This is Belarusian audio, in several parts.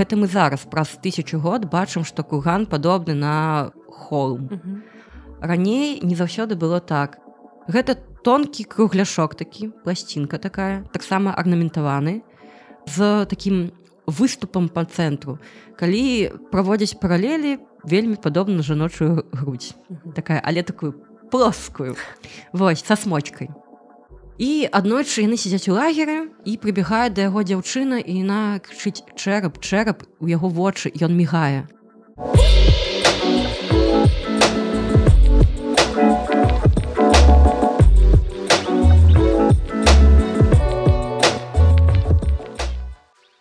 гэта мы зараз праз тысячу год бачым што курган падобны на холм. Раней не заўсёды было так. Гэта тонкі кругляшок такі пласцінка такая таксама арнаментаваны з такім выступам па цэнтру. Калі праводзяць паралелі вельмі падобна жаночую грудь такая але такую плоскую. Вось са смочкой і аднойчы яны сядзяць у лагеры і прыбегае да яго дзяўчына і яна крычыць чэрап чэрап! У яго вочы ён мігае.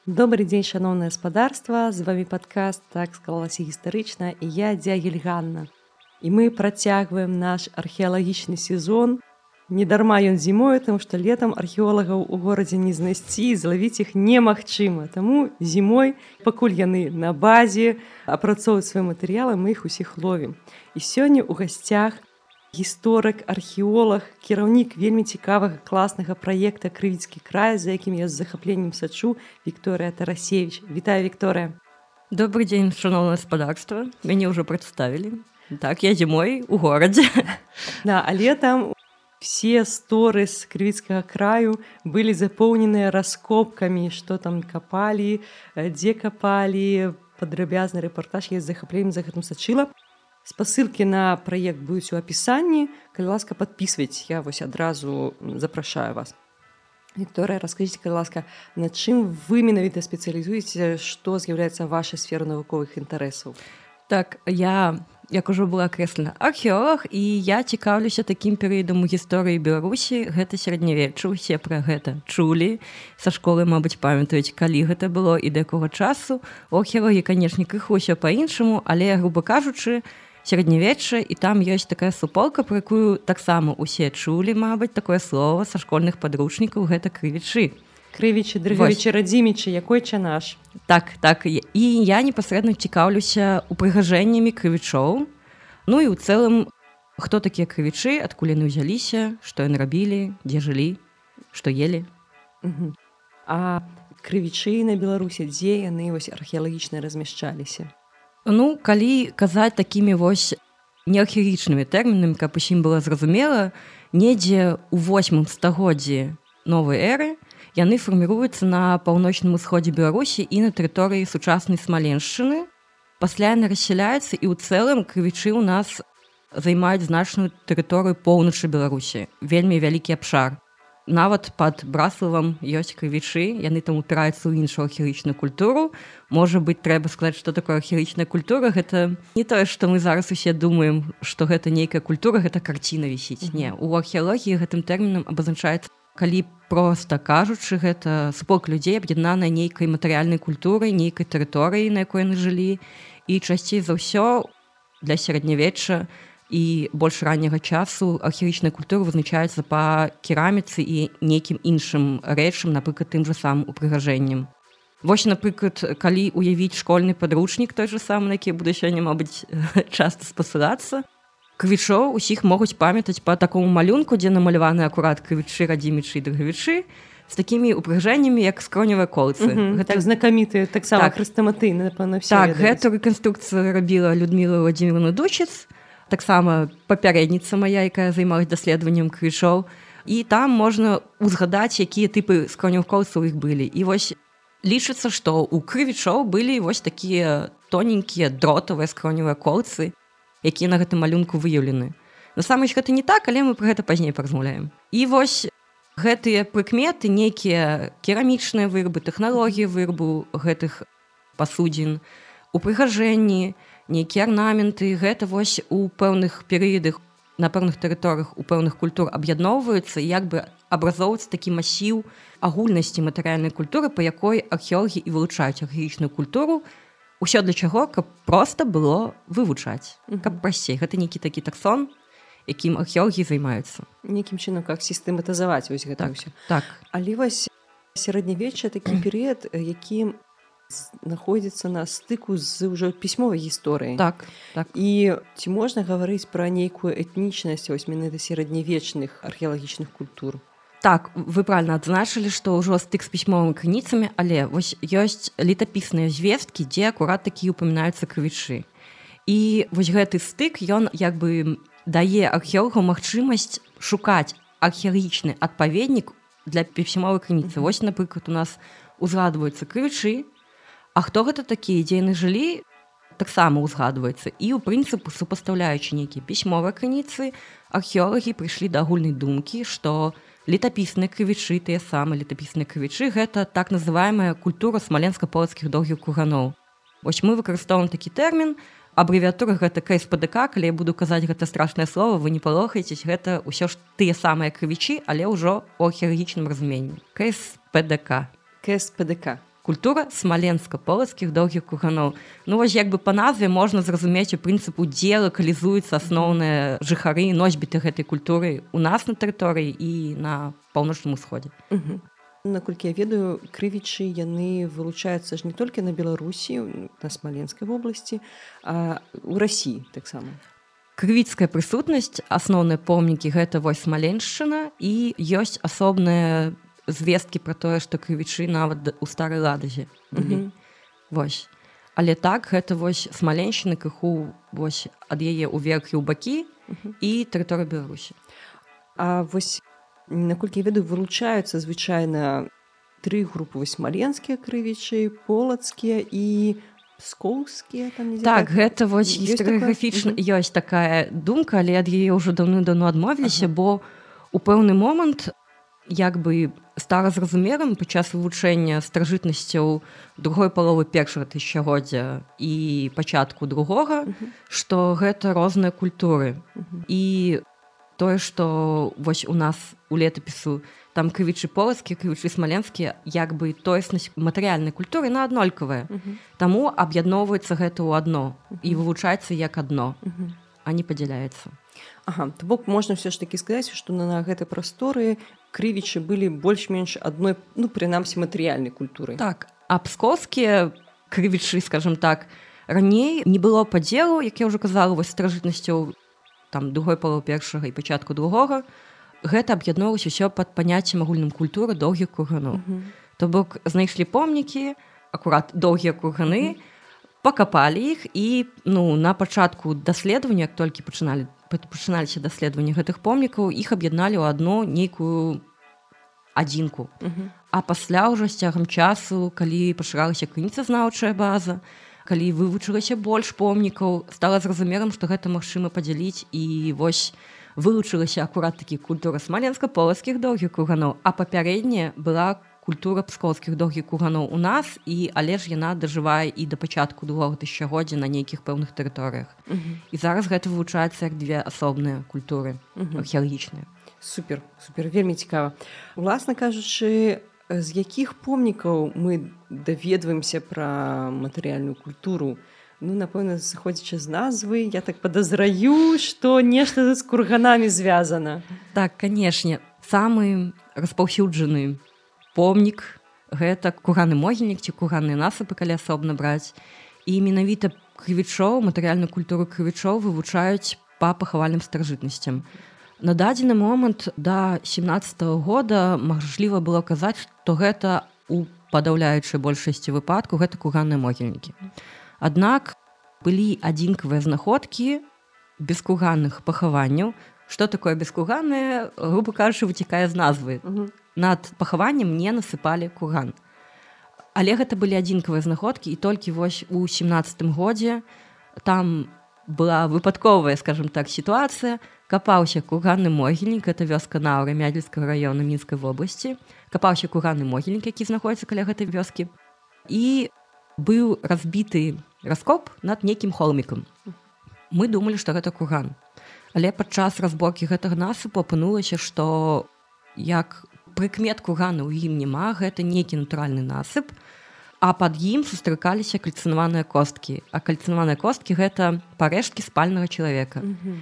Добрый дзень шаноўнае гаспадарства з вами падкаст так склалася гістарычна і я дзягельганна і мы працягваем наш археалагічны сезон Недарма ён зімою, там што летам археолагаў у горадзе не знайсці, злавіць іх немагчыма. Таму зімой, пакуль яны на базе апрацоўваюць свае матэрыялы, мы іх усіх ловім. І сёння ў гасцях гісторык, археолог, кіраўнік вельмі цікавага класнага праекта крывіцкі край, за якім я з захапленнем сачу Вікторыя Тарасевич. Вітаю Вікторыя. Добрый дзень, шаноўна гаспадарства. Мяне ўжо прадставілі. Так я зімой у горадзе. Да, але там все сторы з крывіцкага краю былі запоўненыя раскопкамі што там капалі дзе капалі падрабязны рэпартаж я захапленнем за гэтым сачыла спасылкі на праект будуць у апісанні калі ласка подписывать я вось адразу запрашаю вас. Вікторыя раскажыце калі ласка на чым вы менавіта спецыялізуеце што з'яўляецца вашай сферы навуковых інтарэсаў так я як ужо была крэслена археолог і я цікаўлюся такім перыядам у гісторыі беларусі. Гэта сярэднявечча усе пра гэта чулі. Са школы мабыць памятаюць калі гэта было і да якога часу. Охерогі канешне крыху ўсё па-іншаму але грубо кажучы сярэднявечча і там ёсць такая суполка про якую таксама усе чулі мабыць такое слово са школьных падручнікаў гэта крывічы крывічы дрыгавічы радзімічы якой ча наш? Так так. І я непасрэдна цікаўлюся упрыгажэннямі крывічоў. Ну і ў цэлым хто такія крывічы адкуль яны ўзяліся што яны рабілі дзе жылі што елі. А крывічы на беларусе дзе яны вось археалагічна размяшчаліся? Ну калі казаць такімі вось неархерічнымі тэрмінамі каб усім было зразумела недзе у восьмым стагоддзі новой эры яны фарміруюцца на паўночным усходзе беларусі і на тэрыторыі сучаснай смаленшчыны пасля яны рассяляюцца і ў цэлым крывічы ў нас займаюць значную тэрыторыю поўначы беларусі вельмі вялікі абшар нават под браславам ёсць крывічы яны там упіраюцца ў іншую архерычную культуру. Можа быть трэба сказаць что такое архерычная культура? Гэта не тое что мы зараз усе думаем что гэта нейкая культура гэта карціна вісіць не у археалогіі гэтым тэрмінам абазначаецца калі проста кажучы гэта спок людзей аб'яднана нейкай матэрыяльнай культурай нейкай тэрыторыі на якой яны жылі. І часцей за ўсё для сярэднявечча і больш ранняга часу архерычная культура вызначаецца па кераміцы і нейкім іншым рэчам напрыклад тым жа сам упрыгажэннем. Вось напрыклад калі уявіць школьны падручнік той же сам на які буду сёння мабыць часта спасылацца квічоў усіх могуць памятаць по такому малюнку дзе намаляваны акурат крывічы радзімічы драгавічы з такімі упрыгжэннямі як скроневыя колцы. Гэта знакамітыя таксама так. хрыстаматыйна так гэту рэканструкцыю рабіла людміла владимировна дучец таксама папярэдніца моя якая займалась даследаваннем крышоў і там можна узгадаць якія тыпы скроняў колцаў іх былі. І вось лічыцца што у крывічоў былі вось такія тоненькія дротавыя скроневыя колцы якія на гэтым малюнку выяўлены. Насамрэч гэта не так але мы про гэта пазней паразмаўляем. І вось гэтыя прыкметы нейкія керамічныя вырабы тэхналогіі вырабу гэтых пасудзін у прыгажэнні нейкія арнаменты гэта вось у пэўных перыядах на пэўных тэрыторыях у пэўных культур аб'ядноўваюцца як бы абразоўваецца такі масіў агульнасці матэрыяльнай культуры па якой археолагі і вылучаюць архаічную культуру ўсё для чаго каб просто было вывучаць каб прасцей. Гэта нейкі такі таксон якім археолагі займаюцца. Нейкім чынам как сістэматызаваць вось гэта так, ўсё. так. Але вось сярэднявечча такі перыяд якім знаходзіцца на стыку з ўжо пісьмовай гісторыі так так. І ці можна гаварыць пра нейкую этнічнасць вось менавіта сярэднявечных археалагічных культур так вы правильно адзначылі што ўжо стык з пісьмовымі крыніцамі але вось ёсць летапісныя звесткі дзе акурат такі упамінаюцца крывічы. І вось гэты стык ён як бы дае археологу магчымасць шукаць археалагічны адпаведнік для пісьмовай крыніцы. Вось напрыклад у нас узгадваюцца крывічы А хто гэта такія дзе яны жылі таксама ўзгадваецца і ў прынцыпу супастаўляючы нейкія пісьмовыя крыніцы археолагі прыйшлі да агульнай думкі што летапісныя крывічы тыя самыя летапісныя крывічы гэта так называемая культура смаленска-полацкіх доўгіх куганоў Вось мы выкарыстоўваем такі тэрмін абрэвіатура гэта кСПДК калі я буду казаць гэта страшнае слово вы не палохаецесь гэта ўсё ж тыя самыя крывічы але ўжо у археалагічным разуменні. кСПДК кСПДК культура смаленска-полацкіх доўгіх куганоў ну вось як бы па назве можна зразумець у прынцыпу дзе лакалізуюцца асноўныя жыхары носьбіты гэтай культуры у нас на тэрыторыі і на паўночным усходзе наколькі я ведаю крывічы яны вылучаюцца ж не толькі на беларусі на смаленскай вобласці а у рассіі таксама крывіцкая прысутнасць асноўныя помнікі гэта вось смаленшчына і ёсць асобныя звесткі пра тое што крывічы нават у старой ладазе вось. Але так гэта вось смаленщины крыху вось ад яе ўверх і ў бакі і тэрыторыя беларусі. А вось наколькі ведаю вылучаюцца звычайна тры групы. Вось смаленскія крывічы полацкія і скоўскія так гэта вось гістаграфічна ёсць такая думка але ад яе ўжо даўны-даўно адмовіліся ага. бо у пэўны момант як бы стара зразумерам падчас вывучэння стражытнасцяў другой паловы першага тысячагоддзя і пачатку другога што гэта розныя культуры. І тое што вось у нас у летапісу там крывічы полацкі крывічы смаленскія як бы тоеснасць матэрыяльнай культуры на аднолькавая. Таму аб'ядноўваецца гэта ў адно і вывучаецца як адно а не падзяляецца Ага, бок можна все ж таки сказаць што на, на гэтай прасторы крывічы былі больш-менш адной ну прынамсі матэрыяльнай культуры так а пскоскія крывічы скажем так раней не было падзелу як я ўжо казала вось стражытнасцяў там другой палу першага і пачатку другога. Гэта аб'ядноўвалася ўсё пад паняццем агульным культуры доўгіх курганоў. То бок знайшлі помнікі акурат доўгія курганы пакапалі іх і ну на пачатку даследавання толькі пачыналі пачыналіся даследаванні гэтых помнікаў іх аб'ядналі ў адну нейкую адзінку. А пасля ўжо з цягам часу калі пашыралася крыніца знаўчая база калі вывучылася больш помнікаў стала зразумерам што гэта магчыма падзяліць і вось вылучылася акурат такі культура смаленска-полацкіх доўгіх круганоў а папярэдняя была культура пскоўскіх доўгіх куганоў у нас і але ж яна дажывае і да пачатку другого тысячагоддзя на нейкіх пэўных тэрыторыях uh -huh. і зараз гэта вывучаецца як две асобныя культуры археалагічныя. Uh -huh. супер супер вельмі цікава. Уласна кажучы з якіх помнікаў мы даведваемся пра матэрыяльную культуру? Ну напэўна сыходзячы з назвы я так падазраю што нешта з курганамі звязана. Так канешне самы распаўсюджаны помнік. Гэта кураны могільнік ці кураны насыпы калі асобна браць. І менавіта крывічоў матэрыяльную культуру крывічоў вывучаюць па пахавальным старажытнасцям. На дадзены момант да 17 -го года мажліва было казаць што гэта у падаўляючай большасці выпадку гэта куганныя могільнікі. Аднак былі адзінкавыя знаходкі бескуганных пахаванняў. Что такое бескуганнае грубо кажучы выцікае з назвы над пахаваннем не насыпалі курган. Але гэта былі адзінкавыя знаходкі і толькі вось у семнатым годзе там была выпадковая скажем так сітуацыя. Капаўся курганны могільнік это вёска наўры мядзельскага района мінскай вобласці. Капаўся курганны могільнік які знаходіцца каля гэтай вёскі. І быў разбіты раскоп над нейкім холмікам. Мы думалі што гэта курган але падчас разборкі гэтага насыпу апынулася што як прыкмет кургана ў ім няма гэта нейкі натуральны насып а пад ім сустракаліся кальцынаваныя косткі. А кальцынаваныя косткі гэта парэшткі спальнага чалавека. Mm -hmm.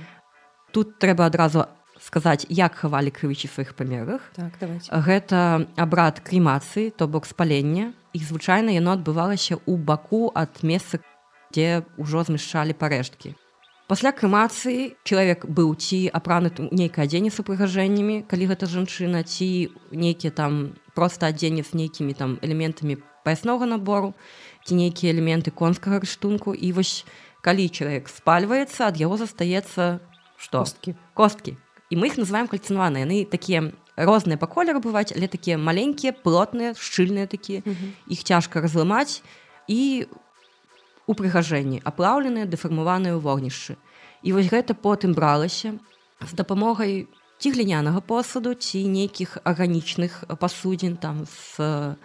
тут трэба адразу сказаць як хавалі крывічы сваіх памерах так, гэта абрад крэмацыі то бок спалення. І звычайна яно адбывалася ў баку ад месца дзе ўжо змяшчалі парэшткі пасля крэмацыі чалавек быў ці апраны нейкае адзенне з упрыгажэннямі калі гэта жанчына ці нейкія там проста адзенне з нейкімі там элементамі паяснога набору ці нейкія элементы конскага рыштунку. І вось калі чалавек спальваецца ад яго застаецца што? Косткі. Косткі. І мы іх называем кальцынаваны яны такія розныя па колеру бываць але такія маленькія плотныя шчыльныя такія іх цяжка разламаць і упрыгажэнні аплаўленыя дэфармаваныя ў вогнішчы. І вось гэта потым бралася з дапамогай ці глінянага посуду ці нейкіх арганічных пасудзін там з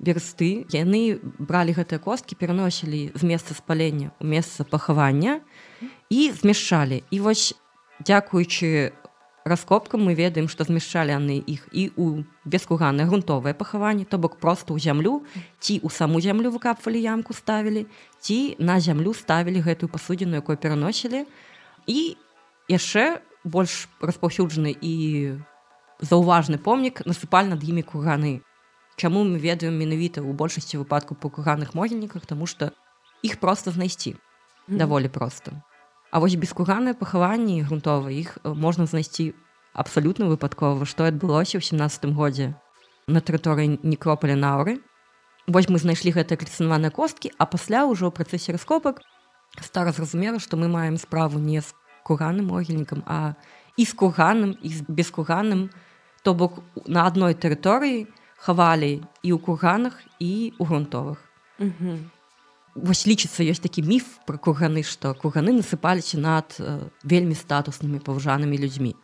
берсты. Яны бралі гэтыя косткі пераносілі з месца спалення ў месца пахавання і змяшчалі. І вось дзякуючы раскопкам мы ведаем што змяшчалі яны іх і у бескуганнае грунтовае пахаванне то бок просто ў зямлю ці ў саму зямлю выкапвалі ямку ставілі ці на зямлю ставілі гэтую пасудзіну якую пераносілі. І яшчэ больш распаўсюджаны і заўважны помнік насыпаль над імі курганы. Чаму мы ведаем менавіта ў большасці выпадку па курганных могільніках? Тому что іх просто знайсці. Даволі проста А вось бескуганныя пахаванні грунтовыя іх можна знайсці абсалютна выпадкова, што адбылося ў 17 годзе на тэрыторыі некропаля наўры. Вось мы знайшлі гэтыя крыцынаваныя косткі, а пасля ўжо ў працэсе раскопак стара зразумела, што мы маем справу не з кураным могільнікам, а і з курганым і з бескуганым, то бок на адной тэрыторыі хавалі і ў курганах і ў грунтовых. Вось лічыцца ёсць такі міф пра курганы, што курганы насыпаліся над э, вельмі статуснымі паважанымі людзьмі.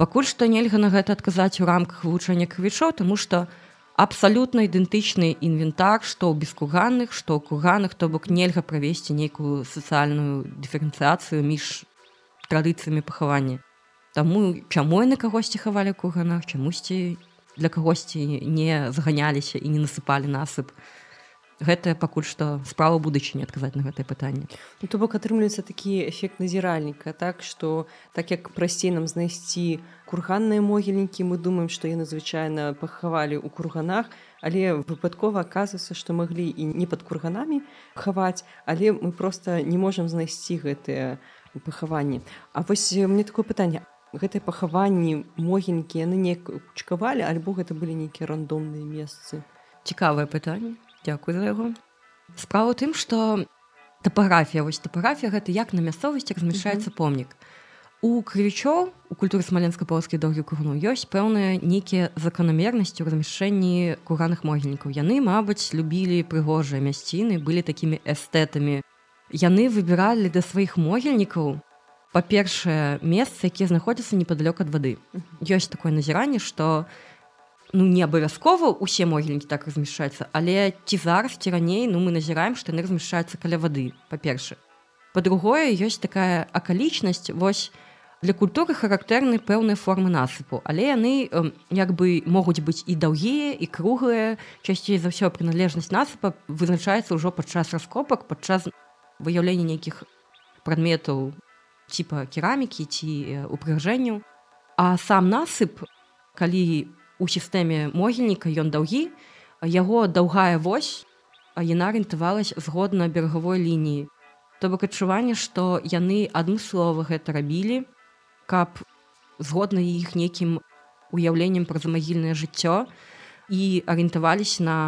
Пакуль што нельга на гэта адказаць у рамках вывучэння крывічоў, таму што абсалютна ідэнтычны інвентар, што ў бескурганных, што ў курганах, то бок нельга правесці нейкую сацыяльную дыферэнцыяцыю між традыцыямі пахавання. Таму чаму яны кагосьці хавалі курганах, чамусьці для кагосьці не заганяліся і не насыпалі насып гэта пакуль што справа будучыні адказаць на гэтае пытанне. Ну, то бок атрымліваецца такі эфект назіральніка так што так як прасцей нам знайсці курганныя могільнікі мы думаем што яны звычайна пахавалі ў курганах але выпадкова аказваецца што маглі і не пад курганамі хаваць але мы просто не можам знайсці гэтыя пахаванні. А вось мне такое пытанне. Гэтыя пахаванні могільнікі яны не чкавалі альбо гэта былі нейкія рандомныя месцы? Цікавае пытанне Дякую за яго. Справа ў тым, што тапаграфія вось тапаграфія гэта як на мясцовасці размяшчаецца mm -hmm. помнік. У крывічоў у культуры смаленска-палскіх доўгі курну ёсць пэўныя нейкія заканамернасці ў размяшчэнні кураных могільнікаў. Яны, мабыць, любілі прыгожыя мясціны, былі такімі эстэтамі. Яны выбіралі да сваіх могільнікаў па-першае месца, якія знаходзяцца непадалёк ад вады. Ёсць такое назіранне, што, ну не абавязкова усе могільнікі так размяшчаюцца але ці зараз ці раней ну мы назіраем што яны размяшчаюцца каля вады па-перша па-другое ёсць такая акалічнасць вось для культуры характэрны пэўныя формы насыпу але яны як бы могуць быць і даўгія і круглыя часцей за ўсё прыналежнасць насыпа вызначаецца ўжо падчас раскопак падчас выяўлення нейкіх прадметаў типа керамікі ці упрыгажэнняў. А сам насып калі у у сістэме могільніка ён даўгі яго даўгая вось яна арыентавалась згодна берагавой лініі. То бок адчуванне што яны адмыслова гэта рабілі каб згодна іх нейкім уяўленнем пра замагільнае жыццё і арыентаваліся на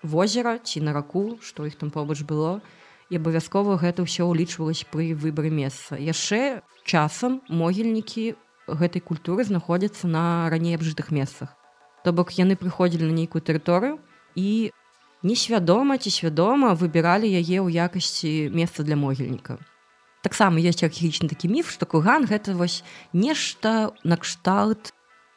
возера ці на раку што іх там побач было і абавязкова гэта ўсё ўлічвалось пры выбары месца. Яшчэ часам могільнікі гэтай культуры знаходзяцца на раней абжытых месцах. То бок яны прыходзілі на нейкую тэрыторыю і несвядома ці свядома выбіралі яе ў якасці месца для могільніка. Таксама ёсць архічны такі міф, што куган гэта вось нешта накшталт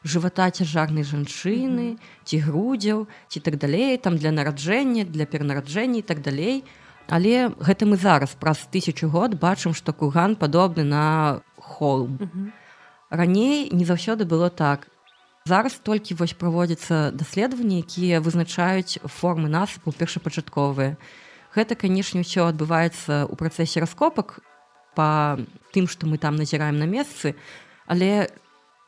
жывата цяжарнай жанчыны, ці грудзяў, ці так далей, там для нараджэння, для перанараджэння і так далей. Але гэта мы зараз праз тысячу год бачым, што куган падобны на холм. Uh -huh. Раней не заўсёды было так. Зараз толькі вось праводзяцца даследаванні, якія вызначаюць формы насыпу першапачатковыя. Гэта, канешне, ўсё адбываецца ў працэсе раскопак па тым, што мы там назіраем на месцы, але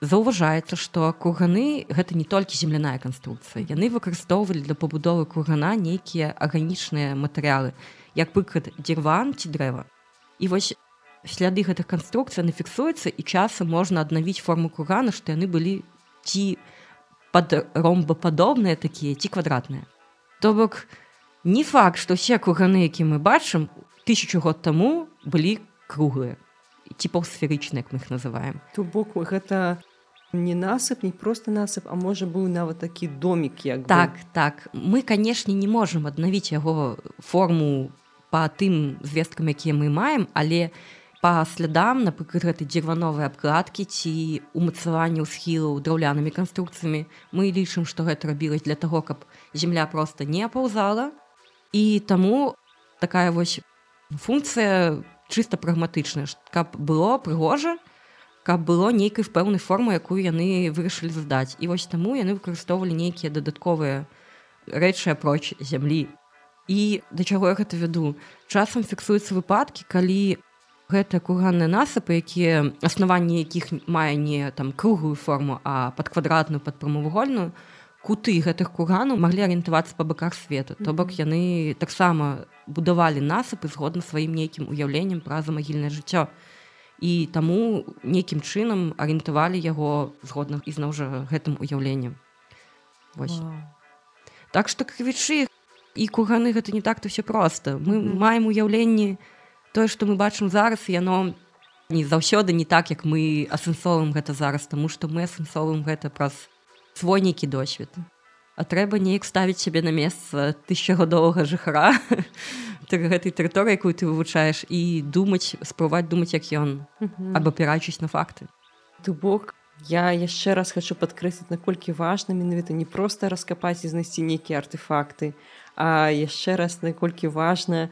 заўважаецца, што курганы гэта не толькі земляная канструкцыя. Яны выкарыстоўвалі для пабудовы кургана нейкія арганічныя матэрыялы, як прыклад дзірван ці дрэва. І вось сляды гэтых канструкцый нафіксуецца і часам можна аднавіць форму кургана што яны былі ці пад ромбападобныя такія ці квадратныя то бок не факт што ўсе курганы які мы бачым тысячу год таму былі круглыя ці паўсферычныя як мы их называем. То бок гэта не насып не просто насып а можа быў нават такі домик як так бы. так мы канешне не можемм аднавіць яго форму по тым звесткам якія мы маем але по слядам напрыклад гэтай дзірвановай абкладкі ці умацаванне схілаў драўлянымі канструкцыямі. Мы лічым што гэта рабілась для того каб земля просто не апаўзала. І таму такая вось функцыя чыста прагматычная каб было прыгожа каб было нейкай пэўнай формы якую яны вырашылі задаць і вось таму яны выкарыстоўвалі нейкія дадатковыя рэчы апроч зямлі. І да чаго я гэта вяду? Часам фіксуюцца выпадкі калі гэтыя курганныя насыпы якія аснаванні якіх мае не там круглую форму а пад квадратную пад прамавугольную куты гэтых курганаў маглі арыентавацца па баках свету. То бок яны таксама будавалі насыпы згодна сваім нейкім уяўленнем пра замагільнае жыццё. І таму нейкім чынам арыентавалі яго згодна ізноў жа гэтым уяўленнем. Так што крывічы і курганы гэта не так то все проста. Мы маем уяўленні тое што мы бачым зараз яно не заўсёды не так як мы асэнсовым гэта зараз таму што мы асэнсовым гэта праз свой нейкі досвед. А трэба неяк ставіць сябе на месца тысячагадовага жыхара гэтай тэрыторыі якую ты вывучаеш і думаць спрабаваць думаць як ён абапірачыць на факты. Ты бок я яшчэ раз хочу падкрэсліць наколькі важна менавіта не проста раскапаць і знайсці нейкія артефакты а яшчэ раз наколькі важна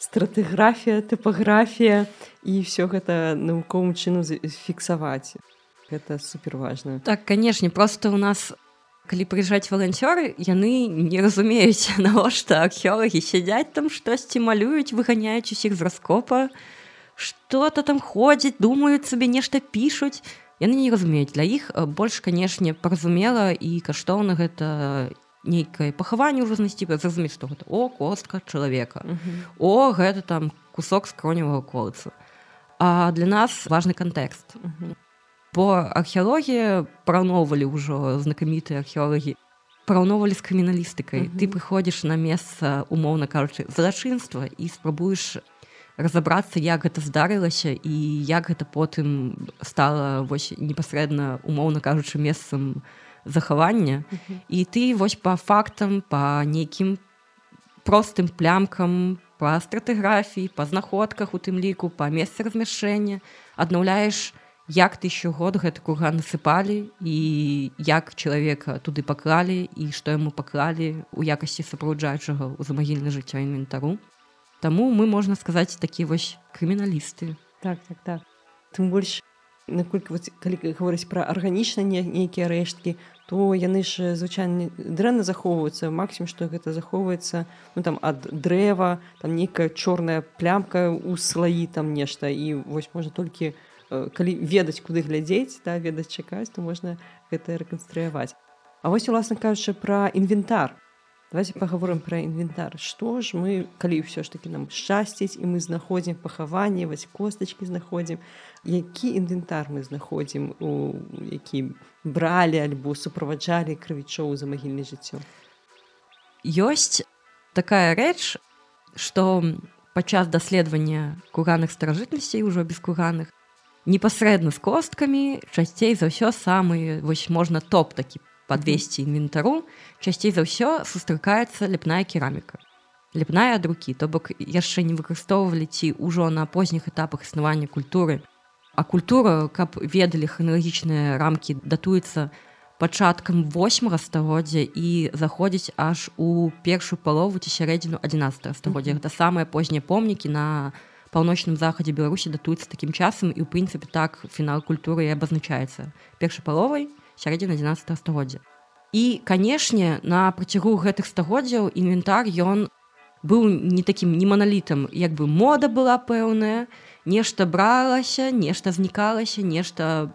стратыграфія тыпаграфія і все гэта навуковым чынам фіксаваць. Гэта супер важна так канешне просто у нас у прыязджаць валанцёры яны не разумеюць навошта археолагі сядзяць там штосьці малююць выганяюць усіх з раскопа что-то там ходзіць думаюць сабе нешта пішуць. Яны не разумеюць. Для іх больш канешне паразумела і каштоўна гэта нейкае пахаванне ўжо знайсці зразумець што гэта о костка чалавека uh -huh. о гэта там кусок скроневого колца а для нас важны кантэкст. Uh -huh бо археалогія параўноўвалі ўжо знакамітыя археолагі параўноўвалі з крыміналістыкай. Mm -hmm. ты прыходзіш на месца умоўна кажучы злачынства і спрабуеш разабрацца як гэта здарылася і як гэта потым стала вось непасрэдна умоўна кажучы месцам захавання. Mm -hmm. і ты вось по фактам по нейкім простым плямкам па стратыграфіі па знаходках у тым ліку па месцы размяшэння аднаўляеш як тысячу год гэты курган насыпалі і як чалавека туды паклалі і што яму паклалі у якасці супроводжаючага ў замагільна жыццё інвентару Таму мы можна сказаць такі вось крыміналісты. Так так так. Тым больш наколькі вот, калі гаворыць пра арганічна нейкія рэшткі то яны ж звычайна дрэнна захоўваюцца. Максім што гэта захоўваецца ну там ад дрэва там нейкая чорная плямка ў слаі там нешта. І вось можна толькі у калі ведаць куды глядзець да ведаць чакаць то можна гэта рэканструяваць. А вось уласна кажучы пра інвентар давайте паговорым пра інвентар што ж мы калі ўсё ж таки нам шчасціць і мы знаходзім пахаванне вось костачки знаходзім які інвентар мы знаходзім у які бралі альбо суправаджалі крывічоў за магільнае жыццё? Ёсць такая рэч што падчас даследавання кураных старажытнасцей ужо без кураных непасрэдна з косткамі часцей за ўсё самы вось можна топ такі подвесці інвентару часцей за ўсё сустракаецца ляпная кераміка ляпная ад рукі то бок яшчэ не выкарыстоўвалі ці ўжо на позніх этапах існавання культуры. А культура каб ведалі храналагічныя рамкі датуецца пачаткам восьмага стагоддзя і заходзіць аж у першую палову ці сярэдзіну 11 стагоддзя. Гэта самыя познія помнікі на на паўночным захадзе беларусі датуецца такім часам і ў прынцыпе так фінал культуры і абазначаецца. Першай паловай сярэдзіна 11 стагоддзя. І канешне на працягу гэтых стагоддзяў інвентар ён быў не такім не маналітам. Як бы мода была пэўная нешта бралася нешта знікалася нешта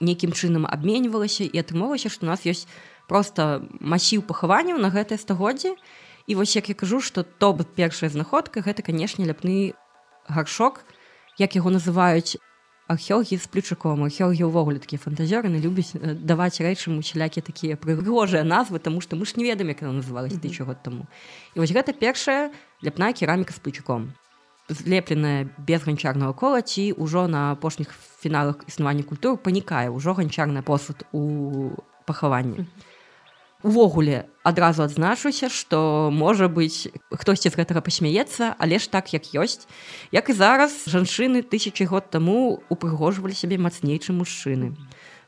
нейкім чынам абменьвалася і атрымалася што у нас ёсць просто масіў пахаванняў на гэтае стагоддзе. І вось як я кажу што то першая знаходка гэта канешне ляпны гаршок як яго называюць археогі з плючаком археогі ўвогуле такія фантазёры не любяць даваць рэчам усялякі такія прыгожыя назвы тому што мы ж не ведаем як яна называлась тысячу год таму і вось гэта першая ляпная кераміка з плючаком злепленая без ганчарнага кола ці ўжо на апошніх фіналах існавання культур панікае ўжо ганчарны посуд у пахаванні увогуле адразу адзначуся што можа быць хтосьці з гэтага пасмяецца але ж так як ёсць. Як і зараз жанчыны тысячи год таму упрыгожвалі сябе мацней чым мужчыны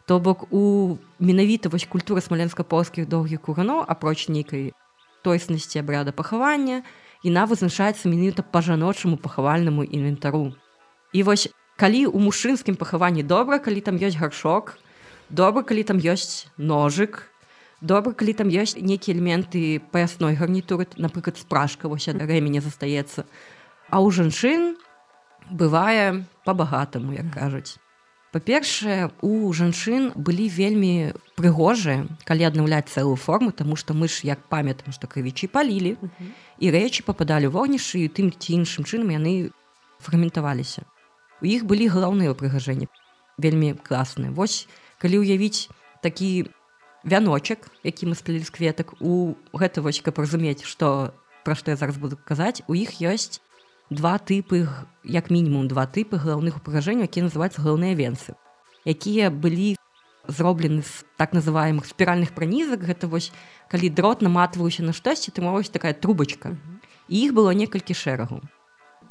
то бок у менавіта вось культуры смаленска-полскіх доўгіх кураноў апроч нейкай тойснасці абряда пахавання яна вызначаецца менавіта па жаночаму пахавальнаму інвентару. І вось калі у мужчынскім пахаванні добра калі там ёсць гаршок добра калі там ёсць ножык добра калі там ёсць нейкія элементы паясной гарнітуры напрыклад спрашка вось рэмені застаецца а ў жанчын бывае па-багатаму як кажуць. Па-першае у жанчын былі вельмі прыгожыя калі аднаўляць цэлую форму тому што мы ж як памятам што крывічы палілі і рэчы пападалі вогнішы і тым ці іншым чынам яны фрагментаваліся. У іх былі галаўныя ўпрыгажэнні вельмі класныя. Вось калі ўявіць такі вяночак які мы сплілі з кветак. У гэта вось каб разумець што пра што я зараз буду казаць. У іх ёсць два тыпы як мінімум два тыпы галаўных упражэнняў які называюць галаўныя венцы якія былі зроблены з так называемых спіральных пранізак. Гэта вось калі дрот наматваўся на штосьці трымалась такая трубачка. І іх было некалькі шэрагу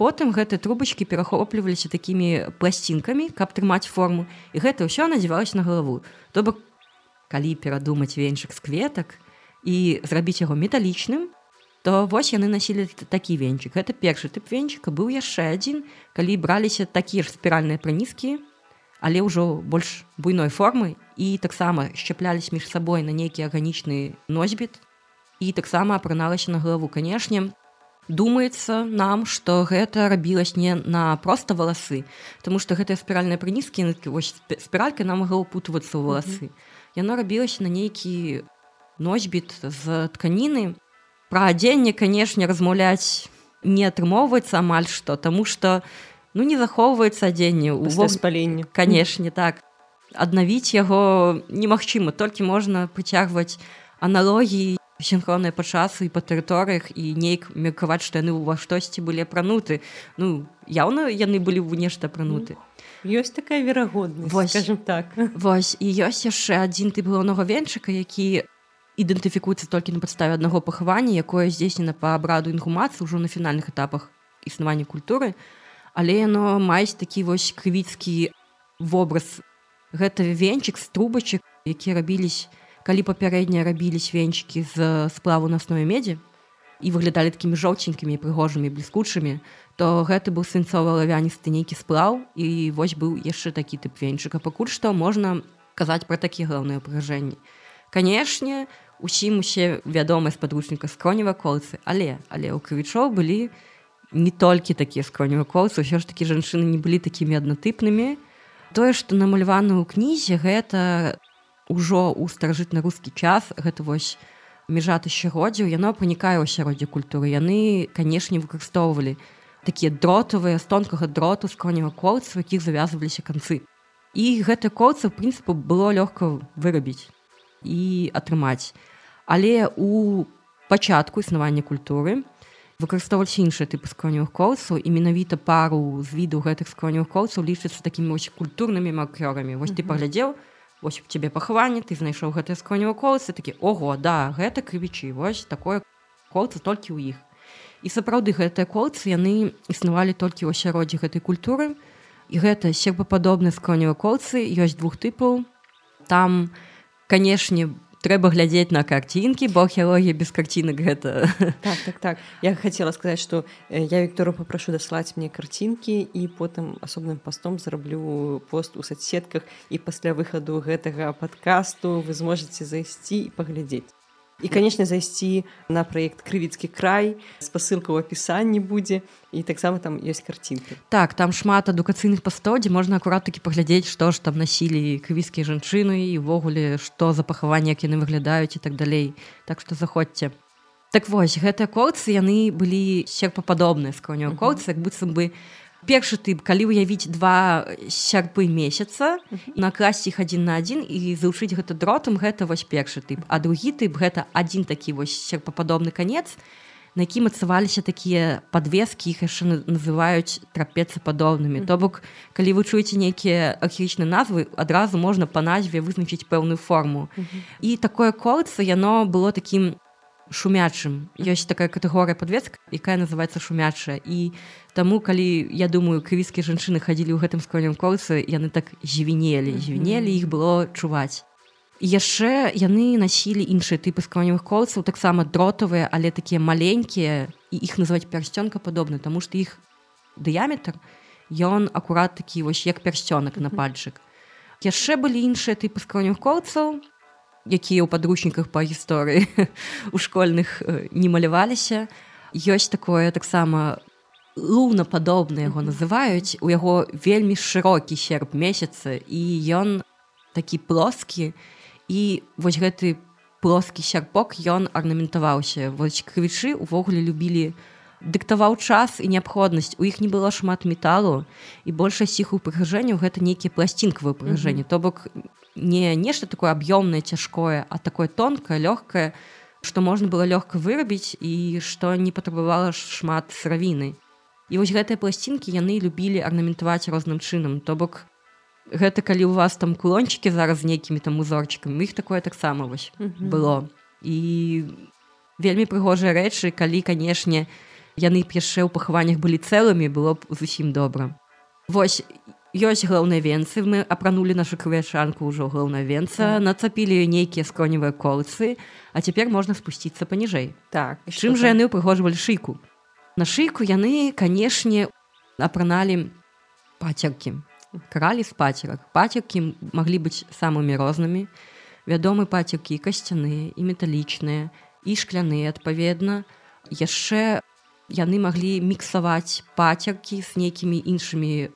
потым гэтыя трубачкі перахопліваліся такімі пласцінкамі каб трымаць форму. І гэта ўсё надзявалася на галаву. То бок калі перадумаць венчык з кветак і зрабіць яго металічным, то вось яны насілі такі венчык. Гэта першы тып венчыка быў яшчэ адзін, калі браліся такія ж спіральныя прынізкі, але ўжо больш буйной формы і таксама шчаплялись між сабой на нейкі арганічны носьбіт. І таксама апраналася на галаву, канешне, думаецца нам што гэта рабілась не на проста валасы тому что гэтыя спіральныя прынізкі спіралька нам мага упутвацца ў валасы. Mm -hmm яно рабілася на нейкі носьбіт з тканіны пра адзенне канешне размаўляць не атрымоўваецца амаль што таму што ну не захоўваецца адзенне у спаленні канешне так. Аднавіць яго немагчыма толькі можна прыцягваць аналогіі синхронныя па часу і па тэрыторыях і нейк меркаваць што яны ўва штосьці былі апрануты ну яўна яны былі ў нешта апрануты ну ёсць такая верагоднасць скажем так. Вось і ёсць яшчэ адзін тып галоўнага венчыка які ідэнтыфікуецца толькі на падставе аднаго пахавання якое здзейснена па абраду інгумацыі ўжо на фінальных этапах існавання культуры. Але яно маюць такі вось крывіцкі вобраз. Гэта венчык з трубачак які рабіліся калі папярэднія рабіліся венчыкі з сплаву на аснове медзі і выглядалі такімі жоўценькімі прыгожымі бліскучымі то гэты быў свінцова лавяністы нейкі сплаў і вось быў яшчэ такі тып венчыка пакуль што можна казаць пра такія галаўныя ўпражэнні канешне усім усе вядомыя з падручніка скронева колцы але але ў крывічоў былі не толькі такія скронева колцы ўсё ж такі жанчыны не былі такімі аднатыпнымі. Тое што намаляваны ў кнізе гэта ўжо ў старажытна-рускі час гэта вось межа тысячагоддзяў яно панікае ў асяроддзе культуры. Яны канешне выкарыстоўвалі такія дротавыя з тонкага дроту з конева колцы якіх завязваліся канцы. І гэты колцы в прынцыпу было лёгка вырабіць і атрымаць. Але у пачатку існавання культуры выкарыстоўваліся іншыя тыпы скроневых колцаў і менавіта пару з віду гэтых скроневых колцаў лічацца такімі вось культурнымі макёрамі. Вось ты паглядзеў вось у цябе пахаванне ты знайшоў гэтыя скронева колцы такі ого да гэта крывічы вось такое колца толькі ў іх і сапраўды гэтыя колцы яны існавалі толькі ў асяроддзі гэтай культуры. І гэта серпападобныя скронева колцы ёсць двух тыпаў. Там канешне трэба глядзець на карцінкі бо археологія без карцінак гэта так, так, так. я хотела сказаць что я Віктору попрошу даслаць мне карцінкі і потым асобным пастом зараблю пост у соцсетках. І пасля выхаду гэтага подкасту вы зможаце зайсці і паглядзець і канешне зайсці на праект крывіцкі край спасылка ў апісанні будзе і таксама там ёсць карцінкі так там шмат адукацыйных пастоў дзе можна акурат такі паглядзець што ж там насілі крывіцкія жанчыны і ўвогуле што за пахаванне як яны выглядаюць і так далей. Так што заходзьце. Так вось гэтыя коцы яны былі серпападобныя скроню коцы як быццам бы першы тып калі ўявіць два сярпы месяца накласці іх адзін на адзін і завучыць гэта дротам гэта вось першы тып. А другі тып гэта адзін такі вось серпападобны канец на які мацаваліся такія подвескі іх яшчэ называюць трапецападобнымі. То бок калі вы чуеце нейкія архічныя назвы адразу можна па назве вызначыць пэўную форму. І такое колца яно было такім шумячым. Ёсць такая катэгорыя подвеск якая называется шумячая і таму калі я думаю крывіскія жанчыны хадзілі ў гэтым скронем колцы яны так звінелі звінелі іх было чуваць. Яшчэ яны насілі іншыя тыпы скроневых колцаў таксама дротавыя але такія маленькія і іх называць пярсцёнка падобны тому что іх дыяметр ён акурат такі вось як пярсцёнак на пальчык. Яшчэ былі іншыя тыпы скроневых колцаў якія ў падручніках па гісторыі у школьных не маляваліся. Ёсць такое таксама лунападобна яго называюць. У яго вельмі шырокі серп месяца і ён такі плоскі. І вось гэты плоскі сярпок ён арнаментаваўся. Вось крывічы увогуле любілі дыктаваў час і неабходнасць. У іх не было шмат металу і большасць іх упрыгажэнняў гэта нейкія пласцінкавыя упрыгажэнні то бок не нешта такое аб'ёмнае цяжкое а такое тонкае лёгкае што можна было лёгка вырабіць і што не патрабавала шмат сыравіны. І вось гэтыя пласцінкі яны любілі арнаментаваць розным чынам. То бок гэта калі у вас там кулончыкі зараз нейкімі там узорчыкамі іх такое таксама вось было. І вельмі прыгожыя рэчы калі канешне яны яшчэ ў пахаваннях былі цэлымі было б зусім добра. Вось ёсць галоўныя венцы мы апранули нашу крывячанку ўжо галоўная венца mm. нацапілі нейкія скроневыя колцы а цяпер можна спусціцца паніжэй. Так чым жа яны упрыгожвалі шыйку? На шыйку яны канешне апраналі пацеркі. Кралі з пацерак. Пацеркі маглі быць самымі рознымі. Вядомы пацеркі касцяныя і металічныя і шкляныя адпаведна. Яшчэ яны маглі міксаваць пацеркі з нейкімі іншымі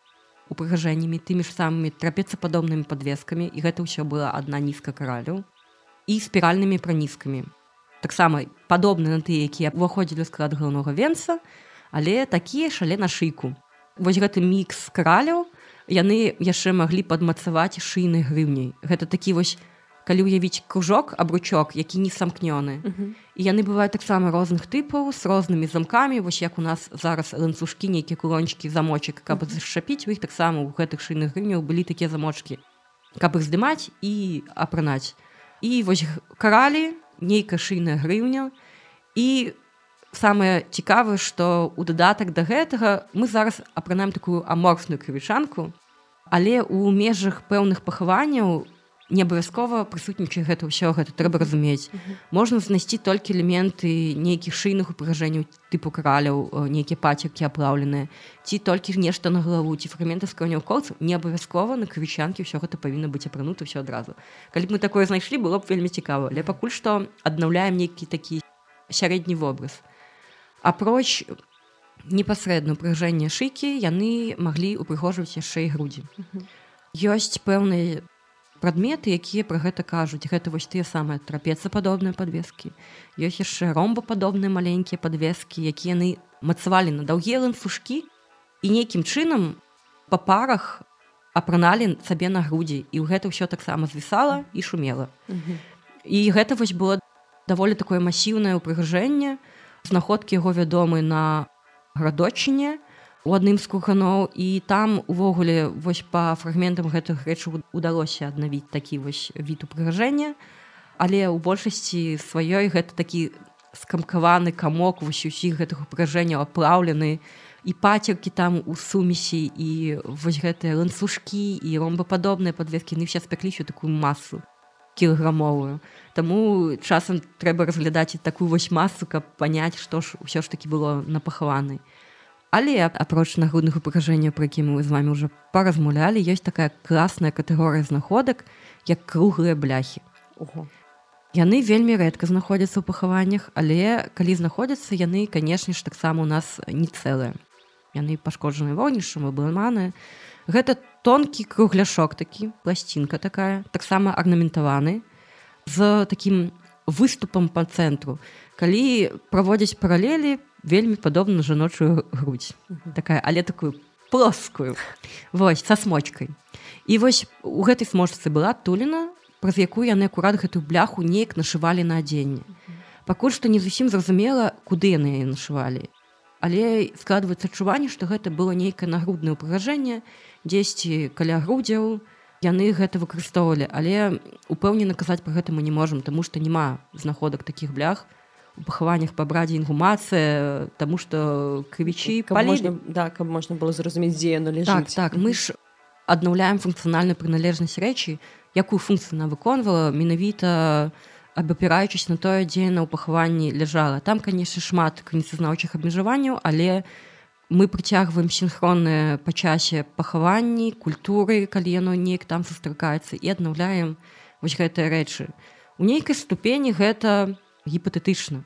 упрыгажэннямі тымі ж самымі трапецападобнымі подвескамі і гэта ўсё была адна нізка каралю і спіральнымі пранізкамі. Таксама падобны на тыя якія ўваходзілі ў склад галоўнога венца але такія шале на шыйку. Вось гэты мікс караляў яны яшчэ маглі падмацаваць шыйнай грыўняй. Гэта такі вось калі ўявіць кружок абручок які не самкнёны uh -huh. і яны бываюць таксама розных тыпаў з рознымі замкамі вось як у нас зараз ланцужкі нейкія кулончыкі замочак каб uh -huh. зашапіць у іх таксама ў гэтых шыйных грыняў былі такія замочки каб іх здымаць і апранаць і вось каралі нейкая шыйная грыўня і самае цікавае што у дадатак да гэтага мы зараз апранаем такую аморфную крывічанку але у межах пэўных пахаванняў у не абавязкова прысутнічае гэта ўсё гэта трэба разумець. Можна знайсці толькі элементы нейкіх шыйных упрыгажэнняў тыпу краляў нейкія пацеркі аплаўленыя ці толькі нешта на галаву ці фрагменты скроняў колцаў не абавязкова на крывічанкі ўсё гэта павінна быць апранута ўсё адразу. Калі б мы такое знайшлі было б вельмі цікава. Але пакуль што аднаўляем нейкі такі сярэдні вобраз. Апроч непасрэдна упрыгажэння шыкі яны маглі упрыгожваць яшчэ і грудзі. Ёсць пэўныя прадметы якія пра гэта кажуць. Гэта вось тыя самыя трапецападобныя подвескі ёсць яшчэ ромбападобныя маленькія подвескі якія яны мацавалі на даўгія ланцужкі і нейкім чынам па парах апраналі сабе на грудзі. І ў гэта ўсё таксама звісала і шумела. І гэта вось было даволі такое масіўнае ўпрыгажэнне. Знаходкі яго вядомы на градочыне у адным з куханоў і там увогуле вось па фрагментам гэтых рэчаў удалося аднавіць такі вось від упрыгажэння. Але ў большасці сваёй гэта такі скамкаваны камок вось усіх гэтых упрыгажэнняў аплаўлены. І пацеркі там у сумесі і вось гэтыя ланцужкі і ромбападобныя подвескі не все спякліся такую масу кілаграмовую. Таму часам трэба разглядаць такую вось масу каб паняць што ж усё ж такі было напахаванай Але апроч нагрудных упрыгажэнняў, пра які мы з вами ўжо паразмулялі, ёсць такая класная катэгорыя знаходак, як круглыя бляхі. Ого. Яны вельмі рэдка знаходзяцца ў пахаваннях, але калі знаходзяцца яны, канешне ж, таксама у нас не цэлыя. Яны пашкоджаныя вогнішчам абламаны. Гэта тонкі кругляшок такі, пласцінка такая, таксама арнаментаваны з такім выступам па цэнтру. Калі праводзяць паралелі, вельмі падобна жаночую грудь такая але такую плоскую. Вось са смочкай. І вось у гэтай смочцы была тулена праз якую яны акурат гэтую бляху неяк нашывалі на адзенне. Пакуль што не зусім зразумела куды яны нашывалі. Але складваецца адчуванне што гэта было нейкае нагруднае ўпрыгажэнне дзесьці каля грудзяў яны гэта выкарыстоўвалі. Але упэўнена казаць пра гэта мы не можам таму што няма знаходак такіх блях. у пахаваннях па брадзе інгумацыя таму што крывічы можна да каб можна было зразумець дзе яно так, так мы ж аднаўляем функцыянальную прыналежнасць рэчы якую функцыю она выконвала менавіта абапіраючыся на тое дзе на ў пахаванні ляжала там канешне шмат крыніцазнаўчых абмежаванняў але мы прыцягваем синхронныя па часе пахаванні культуры калі яно неяк там сустракаецца і аднаўляем вось гэтыя рэчы у нейкай ступені гэта гіпатэтычна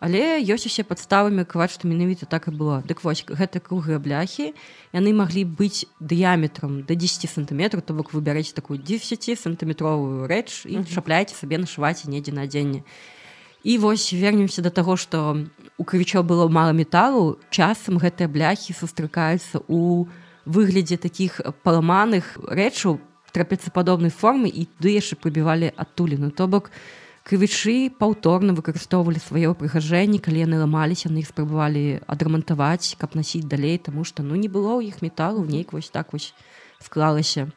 але ёсць усе падставы меркаваць што менавіта так і было. Дык вось гэта круглыя бляхі. Яны маглі быць дыяметрам до 10 сантиметров то бок выбярэць такую 10 сантиметровую рэч і чапляйце сабе нашываць недзе на адзенне і вось вернемся до таго што у крывічо было мала металу часам гэтыя бляхі сустракаюцца у выглядзе таких паламаных рэчаў трапецападобнай формы і ды яшчэ прыбівалі адтуліну. То бок у крывічы паўторна выкарыстоўвалі сваё прыгажэнні калі яны ламаліся на іх спрабавалі адрамантаваць каб насіць далей таму што ну не было ў іх металу нейк вось так вось склалася.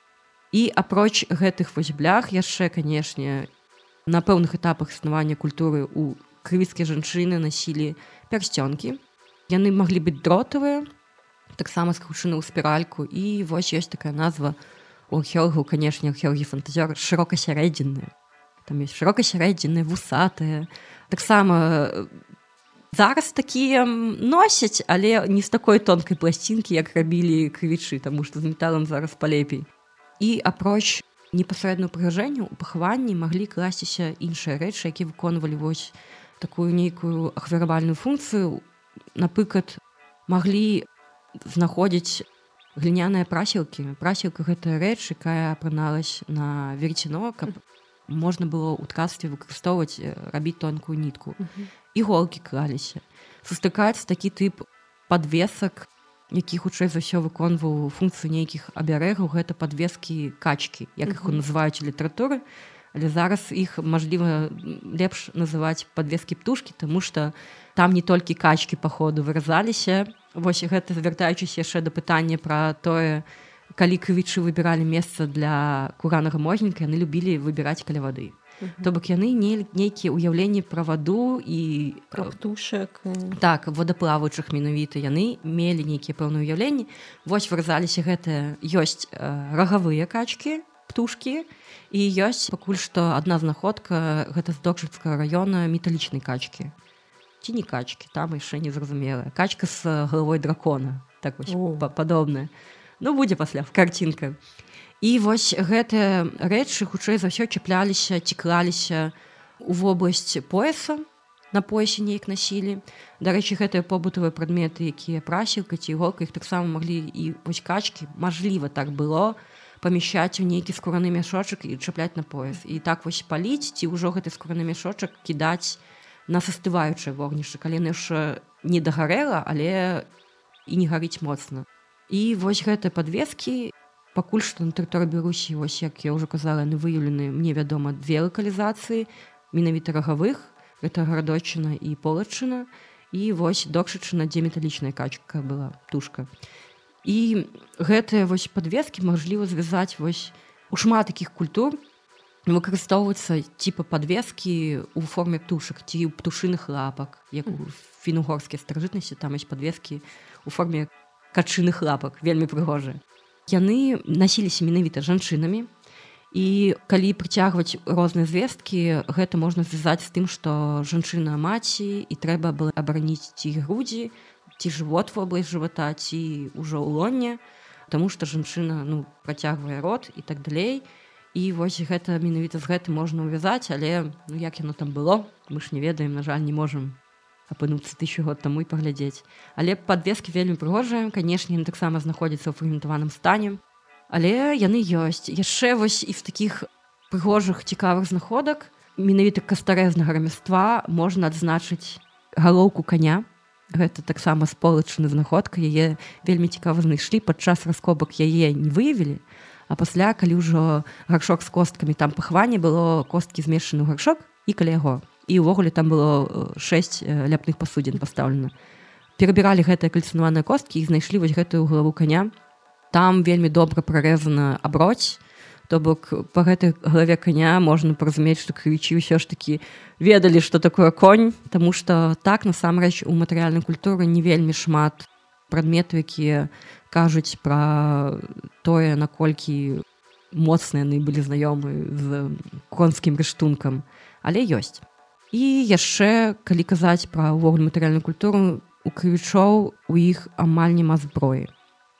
І апроч гэтых вось блях яшчэ канешне на пэўных этапах існавання культуры у крывіцкія жанчыны насілі пярсцёнкі. Яны маглі быць дротавыя таксама скручаны ў спіральку і вось ёсць такая назва у археологаў канешне археогі фантазёр шырока сярэдзінная там есть шырока сярэдзіны вусатыя таксама зараз такія носяць але не з такой тонкай пласцінкі як рабілі крывічы таму што з металам зараз палепей і апроч непасрэдную прыгажэнню у пахаванні маглі класціся іншыя рэчы які выконвалі вось такую нейкую ахвяравальную функцыю напрыклад маглі знаходзіць гліняныя прасілкі прасілка гэтая рэч якая апраналась на верціно каб можна было ў ткацтве выкарыстоўваць рабіць тонкую нітку іголкі клаліся сустракаецца такі тып подвесак які хутчэй за ўсё выконваў функцыю нейкіх абярэгаў гэта подвескі качкі як іх называюць літаратуры. Але зараз іх мажліва лепш называць подвескі птушкі тому что там не толькі качкі па ходу выразаліся. Вось гэта звяртаючыся яшчэ да пытання пра тое, калі крывічы выбіралі месца для куранага можніка яны любілі выбіраць каля вады. То бок яны не нейкія ўяўленні пра ваду і пра птушак так водаплаваючых менавіта яны мелі нейкія пэўныя ўяўленні. Вось выразаліся гэтыя ёсць рагавыя качкі птушкі і ёсць пакуль што адна знаходка гэта з докшыцкага раёна металічнай качкі. Ці не качкі там яшчэ незразумелая качка з галавой дракона. Так падобная ну будзе пасля карцінка і вось гэтыя рэчы хутчэй за ўсё чапляліся ці клаліся у вобласць пояса на поясе неяк насілі дарэчы гэтыя побытавыя прадметы якія прасілка ці іголка іх таксама маглі і вось качкі мажліва так было памяшчаць у нейкі скураны мяшочак і чапляць на пояс. І так вось паліць ці ўжо гэты скураны мяшочак кідаць на састываючае вогнішча. Калі яшчэ не дагарэла але і не гарыць моцна і вось гэтыя подвескі пакуль што на тэрыторы беларусі вось як я ўжо казала яны выяўлены мне вядома две лакалізацыі менавіта рагавых гэта гарадочына і полачына і вось докшачына дзе металічная качка была тушка. І гэтыя вось подвескі мажліва звязаць вось у шмат такіх культур выкарыстоўваюцца типа подвескі у форме птушак ці ў птушыных лапак як у фінугорскія старажытнасці там ёсць подвескі у форме качыных лапак вельмі прыгожыя яны насіліся менавіта жанчынамі. І калі прыцягваць розныя звесткі гэта можна звязаць з тым што жанчына маці і трэба было абараніць ці грудзі ці жывот вобласць жывата ці ўжо ў лоне Таму што жанчына ну працягвае рот і так далей. І вось гэта менавіта з гэтым можна ўвязаць але ну, як яно там было мы ж не ведаем на жаль не можемм апынуцца тысячу год таму і паглядзець. Але подвескі вельмі прыгожыя канешне ён таксама знаходзіцца ў фрагментаваным стане. Але яны ёсць. Яшчэ вось і з такіх прыгожых цікавых знаходак менавіта кастарэзнага рамяства можна адзначыць галоўку коня гэта таксама сполачны знаходка яе вельмі цікава знайшлі падчас раскобак яе не выявілі. А пасля калі ўжо гаршок з косткамі там пахаванне было косткі змешаны гаршок і каля яго і ўвогуле там было 6 ляпных пасудзін пастаўлена. Перабіралі гэтыя кальцынаваныя косткі і знайшлі вось гэтую галаву коня там вельмі добра прарэзана аброць то бок по гэтай галаве коня можна паразумець што крывічі ўсё ж такі ведалі што такое конь Таму што так насамрэч у матэрыяльнай культуры не вельмі шмат прадметы якія кажуць пра тое наколькі моцныя яны былі знаёмы з конскім рыштункам. Але ёсць і яшчэ калі казаць пра ўвогуле матэрыяльную культуру у крывічоў у іх амаль няма зброі.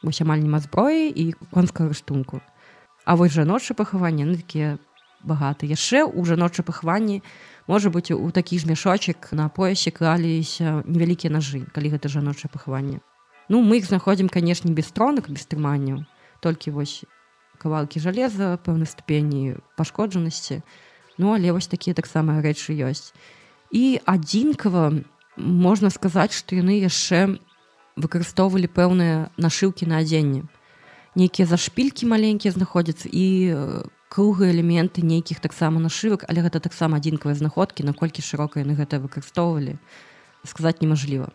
Вось амаль няма зброі і конскага рыштунку. А вось жаночае пахаванне ну, такія багаты яшчэ ў жаночае пахаванні можа быць у такі ж мяшочак на поясе клаліся невялікія нажы калі гэта жаночае пахаванне. Ну мы іх знаходзім канешне без тронак без трыманняў. Толькі вось кавалкі жалеза пэўнай ступені пашкоджанасці Ну але вось такія таксама рэчы ёсць і адзінкава можна сказаць што яны яшчэ выкарыстоўвалі пэўныя нашыўкі на адзенне нейкія зашпількі маленькія знаходзяцца і круглыя элементы нейкіх таксама нашывак але гэта таксама адзінкавыя знаходкі наколькі шырока яны гэта выкарыстоўвалі сказаць немажліва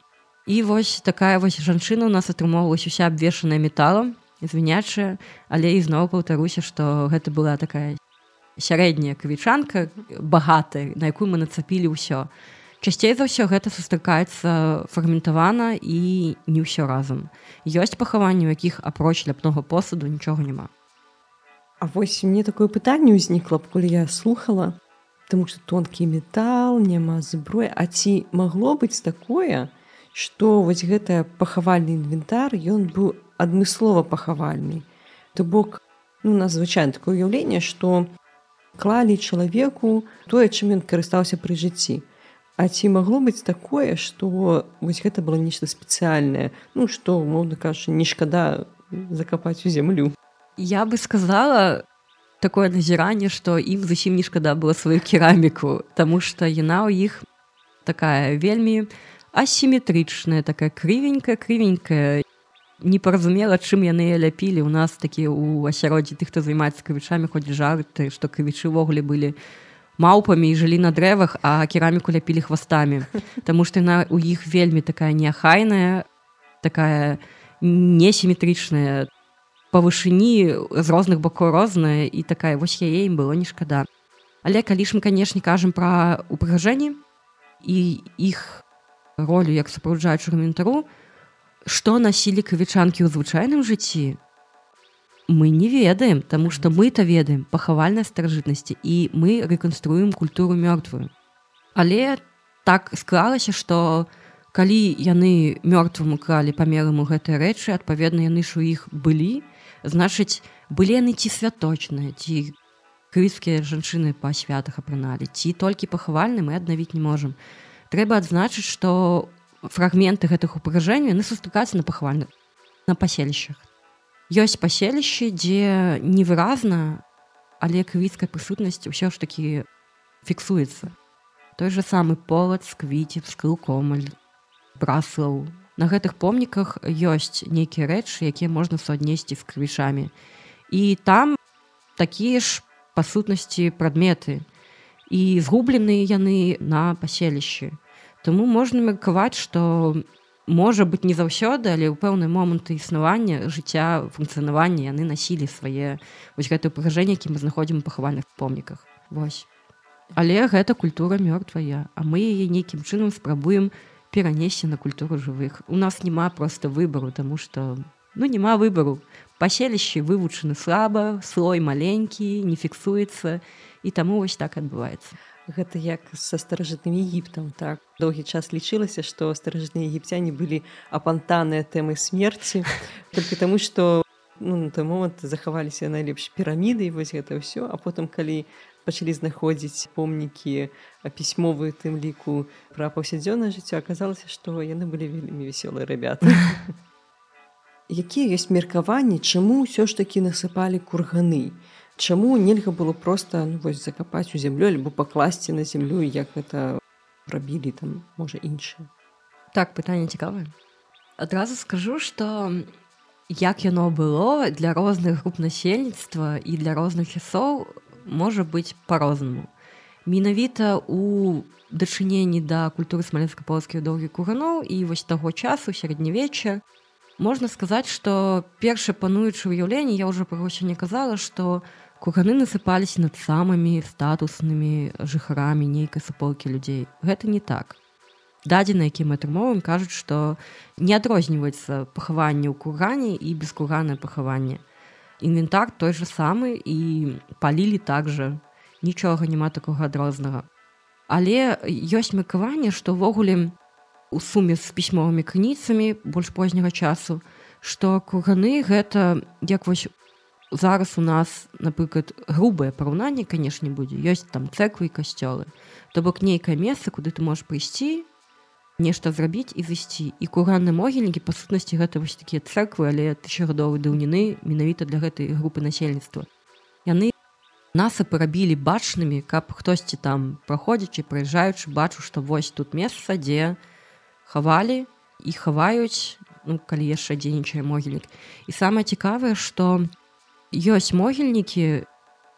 і вось такая вось жанчына у нас атрымоўвалась уся абвешаная металам звінячая але ізноў паўтаруся што гэта была такая сярэдняя кавічанка багатая на якую мы нацапілі ўсё Часцей за ўсё гэта сустракаецца фрагментавана і не ўсё разам. Ёсць пахаванні, у якіх апроч ляпнога посуду нічога няма. А вось мне такое пытанне ўзнікла, пакуль я слухала, Таму што тонкі метал, няма зброя, А ці магло быць такое, што вось гэтая пахавальны інвентар ён быў адмыслова пахавальны. То бок ну, надзвычайна такое ўяўленне, што клалі чалавеку тое, чым ён карыстаўся пры жыцці. А ці магло быць такое, што вось гэта было нешта спецыяльнае, ну што моўна кажа, не шкада закапаць у зямлю. Я бы сказала такое назіранне, што ім зусім не шкада было сваю кераміку, Таму што яна ў іх такая вельмі асіметрычная, такая крывенькая, крывенькая. Не паразумела, чым яны ляпілі. У нас такі ў асяроддзі тых, хто займаецца крывічамі, хоць жарты, што крывічы ўвогуле былі маўпамі і жылі на дрэвах а кераміку ляпілі хвастамі. Таму што яна у іх вельмі такая неахайная такая несіметрычная па вышыні з розных бакоў розная і такая вось яе ім было не шкада. Але калі ж мы канешне кажам пра упрыгажэнні і іх ролю як супраджаючую гументару што насілі кавічанкі ў звычайным жыцці мы не ведаем тому что мы-то ведаем пахавальнай старажытнасці і мы рэканструем культуру мёртвую. Але так склалася что калі яны мёртваму кралі памерам у гэтыя рэчы адпаведна яны ж у іх былі значыць былі яны ці святочныя ці крыскія жанчыны па святах апрыналі ці толькі пахавальны мы аднавіць не можам. Трэба адзначыць что фрагменты гэтых упражэнняў яны сустракаюцца на пахвальных на паселішчах ёсць паселішчы дзе невыразна але крывіцкая прысутнасць ўсё ж такі фіксуецца той же самы полад з квіці скрыл комаль браслаў на гэтых помніках ёсць нейкія рэчы якія можна суаднесці з крывішамі і там такія ж па сутнасці прадметы і згубленыя яны на паселішчы Таму можна меркаваць што можа быть не заўсёды але ў пэўны момант існавання жыцця функцыянавання яны насілі свае вось гэтае пражэнне які мы знаходзім у пахавальных помніках. Вось. Але гэта культура мёртвая а мы яе нейкім чынам спрабуем перанесці на культуру жывых. У нас няма просто выбару тому что ну няма выбару. Паселішчы вывучаны слаба слой маленькі не фіксуецца і таму вось так адбываецца. Гэта як са старажытным егіптам так. Доўгі час лічылася што старажытныя егіпцяне былі апантаныя тэмы смерці только таму што ну, на той момант захаваліся найлепш піраміды і вось гэта ўсё. А потым калі пачалі знаходзіць помнікі пісьмовую тым ліку пра паўсядзённае жыццё аказалася што яны былі вельмі вясёлыя рабята. Якія ёсць меркаванні чаму ўсё ж такі насыпалі курганы Чаму нельга было просто ну, вось закапаць у зямлю альбо пакласці на зямлю як гэта рабілі там можа іншае так пытанне цікавае. Адразу скажу что як яно было для розных груп насельніцтва і для розных часоў можа быць по-рознаму менавіта у дачыненні да культуры смаленска-полскіх доўгіх куганоў і вось таго часу сярэднявечча можна сказаць што перша пануючы ўяўленне я ўжо прагося не казала што куганы насыпаліся над самымі статуснымі жыхарамі нейкай суполкі людзей. Гэта не так. Дадзены якім атрымоўваем кажуць што не адрозніваецца пахаванне ў кургане і бескурганае пахаванне. Інвентар той же самы і палілі так жа. Нічога няма такога адрознага. Але ёсць меркаванне што ўвогуле у суме з пісьмовымі крыніцамі больш позняга часу што курганы гэта як вось зараз у нас напрыклад грубае параўнанне канешне будзе. Ёсць там цэквы і касцёлы. То бок нейкае месца куды ты можаш прыйсці нешта зрабіць і зайсці. І курганны могільнікі па сутнасці гэта вось такія церквы але тысячагадовай даўніны менавіта для гэтай групы насельніцтва. Яны насыпы рабілі бачнымі каб хтосьці там праходзячы прыязджаючы бачу што вось тут месца дзе хавалі і хаваюць ну, калі яшчэ дзейнічае могільнік. І самае цікавае што ёсць могільнікі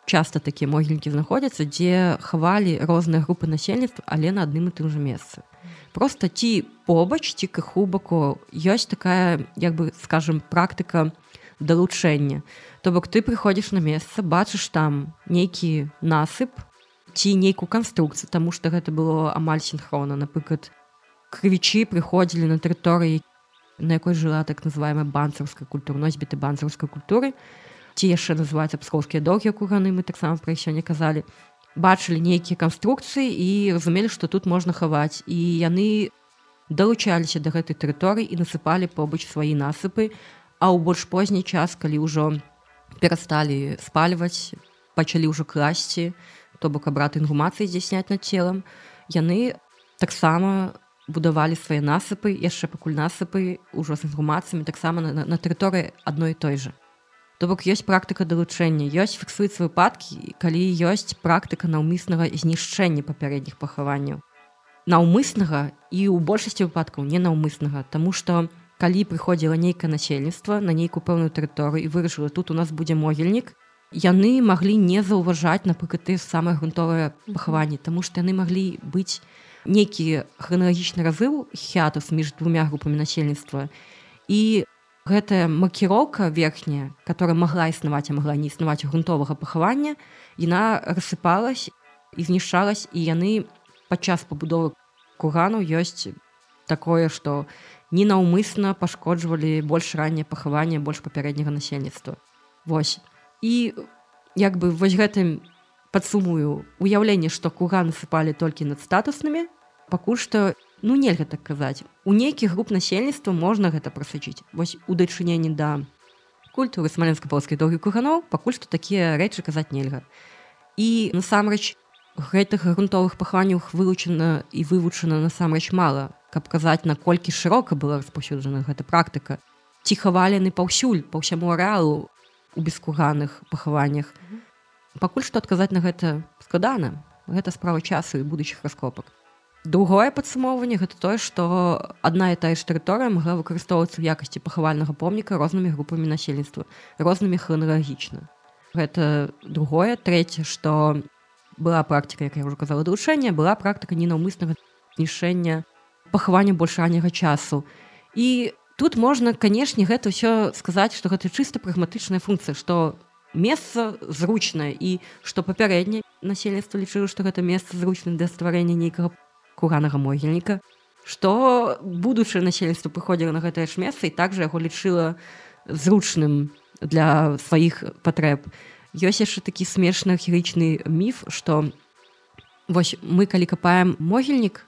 часта такія могільнікі знаходзяцца дзе хавалі розныя групы насельніцтва але на адным і тым жа месцы. Просто ці побач ці каху баку ёсць такая як бы скажем практыка далучэння. То бок ты прыходзіш на месца бачыш там нейкі насып ці нейкую канструкцыю таму што гэта было амаль синхрона напрыклад крывічы прыходзілі на тэрыторыі на якой жыла так называемая банцарская культура носьбіты банцарскай культуры ці яшчэ называюцца пскоўскія доўгія курганы мы таксама пра сёння казалі. Бачылі нейкія канструкцыі і разумелі што тут можна хаваць. І яны далучаліся да гэтай тэрыторыі і насыпалі побач свае насыпы. А ў больш позні час калі ўжо перасталі спальваць пачалі ўжо класці то бок абрат інгумацыі здзяйсняць над целам яны таксама будавалі свае насыпы яшчэ пакуль насыпы ўжо з інгумацыямі таксама на, на тэрыторыі адной і той жа То бок ёсць практыка далучэння, ёсць фіксуюць выпадкі, калі ёсць практыка наўмыснага знішчэння папярэдніх пахаванняў. Наўмыснага і ў большасці выпадкаў ненаўмыснага, Таму што калі прыходзіла нейкае насельніцтва на нейкую пэўную тэрыторыю і вырашыла тут у нас будзе могільнік, яны маглі не заўважаць напрыклад ты самыя грунтовыя пахаванні, Таму што яны маглі быць нейкі храналагічны разыў хятус між двумя групамі насельніцтва. І гэтая макіроўка верхняя которая могла існаваць а могла не існаваць грунтовага пахавання яна рассыпалась і знішчалась і яны падчас пабудовы кугану ёсць такое что ненаўмысна пашкоджвалі больш ранняе пахаванне больш папярэдняга насельніцтва. Вось. І як бы вось гэтым падсумую уяўленне што куганы сыпалі толькі над статуснымі пакуль што ну нельга так казаць. У нейкіх груп насельніцтва можна гэта прасачыць. Вось у дачыненні да культуры смаленска-полскай доўгі куганоў пакуль што такія рэчы казаць нельга. І насамрэч гэтых грунтовых пахванняў вылучана і вывучана насамрэч мала. Каб казаць наколькі шырока была распаўсюджана гэта практыка ці хавалены паўсюль па ўсяму арэалу у бескуганых пахаваннях. Пакуль што адказаць на гэта складана. Гэта справа часу і будучых раскопак другое падсумоўванне гэта тое што адна і тая ж тэрыторыя могла выкарыстоўвацца ў якасці пахавальнага помніка рознымі групамі насельніцтва рознымі храналагічна гэта другое. Трэцяе што была практыка як я ўжо казала дарушэння была практыка ненаўмыснага знішэння пахавання больш ранняга часу. І тут можна канешне гэта ўсё сказаць што гэта чыста прагматычная функцыя што месца зручнае і што папярэдняе насельніцтва лічыла што гэта месца зручна для стварэння нейкага куранага могільніка што будучае насельніцтва прыходзіла на гэтае ж месца і также яго лічыла зручным для сваіх патрэб. Ёсць яшчэ такі смешны архірычны міф што вось мы калі капаем могільнік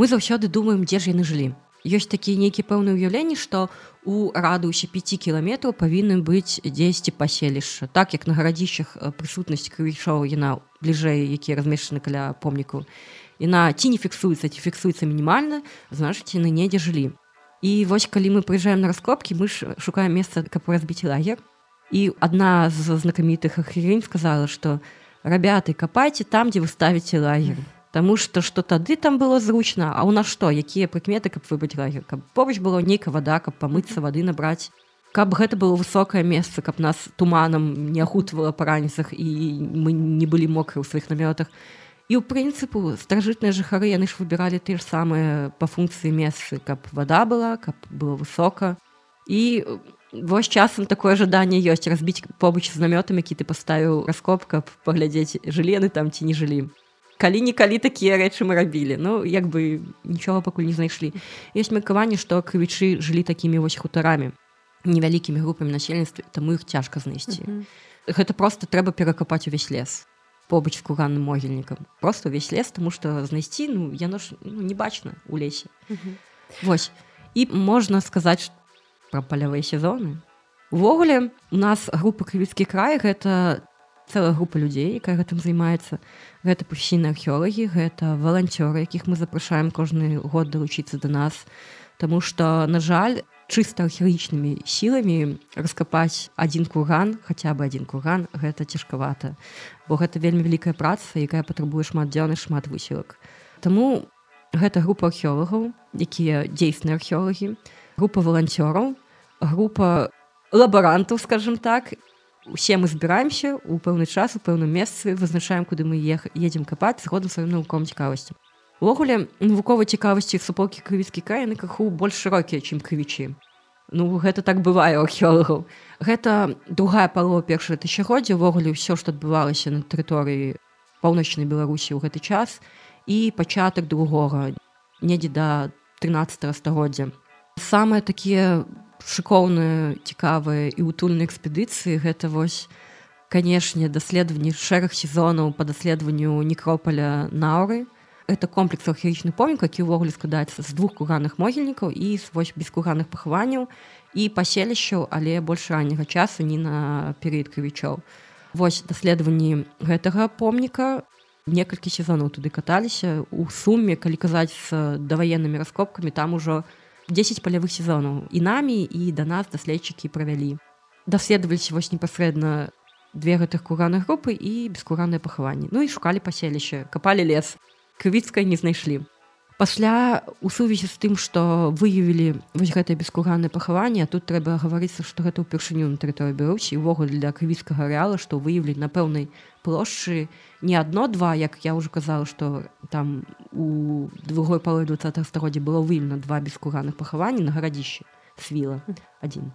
мы заўсёды думаем дзе ж яны жылі. Ёсць такія нейкія пэўныя ўяўленні што у радыусе 5 кіламетраў павінны быць дзесьці паселішча. Так як на гарадзішчах прысутнасць крывішоў яна бліжэй якія размешчаны каля помніку яна ці не фіксуецца ці фіксуецца мінімальна значыць яны недзе жылі і вось калі мы прыязджаем на раскопкі мы ж шукаем месца каб разбіць лагер і адна з знакамітых ахірень сказала што рабяты капайце там дзе вы ставіце лагер Таму што што тады там было зручна а ў нас што якія прыкметы каб выбраць лагер каб побач было нейкая вада каб памыцца вады набраць каб гэта было высокае месца каб нас туманам не ахутвала па раніцах і мы не былі мокры ў сваіх намётах і ў прынцыпу старажытныя жыхары яны ж выбіралі тыя ж самыя па функцыі месцы каб вада была каб было высока і вось часам такое жаданне ёсць разбіць побач з намётам які ты паставіў раскоп каб паглядзець жылены там ці не жылі калі-нікалі такія рэчы мы рабілі ну як бы нічога пакуль не знайшлі ёсць меркаванне што крывічы жылі такімі вось хутарамі невялікімі групамі насельніцтва таму іх цяжка знайсці mm -hmm. гэта просто трэба перакапаць увесь лес побач з куганным могільнікам просто увесь лес тому что знайсці ну яно ж ну, не бачна у лесе -hmm. Вось і можна сказаць пра палявыя сезоны. Увогуле у нас група крывіцкі край гэта цэлая група людзей якая гэтым займаецца гэта прафесійныя археолагі гэта валанцёры якіх мы запрашаем кожны год далучыцца до нас. Таму что на жаль чыста археалагічнымі сіламі раскапаць адзін курган хаця бы адзін курган гэта цяжкавата бо гэта вельмі вялікая праца якая патрабуе шмат дзёны шмат высілак. Таму гэта група археолагаў якія дзейсныя археолагі група валанцёраў група лабарантаў скажем так. Усе мы збіраемся у пэўны час у пэўным месцы вызначаем куды мы ех едзем капаць згодна сваім навуком цікавасці Увогуле навуковай цікавасці суполкі крывіцкі край яны крыху больш шырокія, чым крывічы. Ну гэта так бывае у археолагаў. Гэта другая палова першае тысячагоддзя ўвогуле ўсё, што адбывалася на тэрыторыі паўночнай Беларусі ў гэты час і пачатак другога недзе да 13 стагоддзя. Самыя такія шыкоўныя цікавыя і утульныя экспедыцыі гэта вось, канешне, даследаванні шэраг сезонаў па даследаванню некропаля наўры, это комплекс археічных помнік які ўвогуле складаецца з двух курганных могільнікаў і вось бескурганных пахаванняў і паселішчаў але больш ранняга часу не на перыяд крывічоў вось даследаванні гэтага помніка. Некалькі сезонаў туды каталіся. У суме калі казаць з даваеннымі раскопкамі там ужо 10 палявых сезонаў. І намі і да нас даследчыкі правялі. Даследаваліся вось непасрэдна две гэтых курганных групы і бескуранныя пахаванні ну і шукалі паселішча капалі лес крывіцкай не знайшлі. Пасля у сувязі з тым што выявілі вось гэтае бескурганнае пахаванне тут трэба гаварыцца што гэта ўпершыню на тэрыторыі беларусі увогуле для крывіцкага арэала што выявілі на пэўнай плошчы не адно два як я ўжо казала што там у другой палы два стагоддзя было выяўлена два бескурганных пахаванні на гарадзішчы свіла адзін.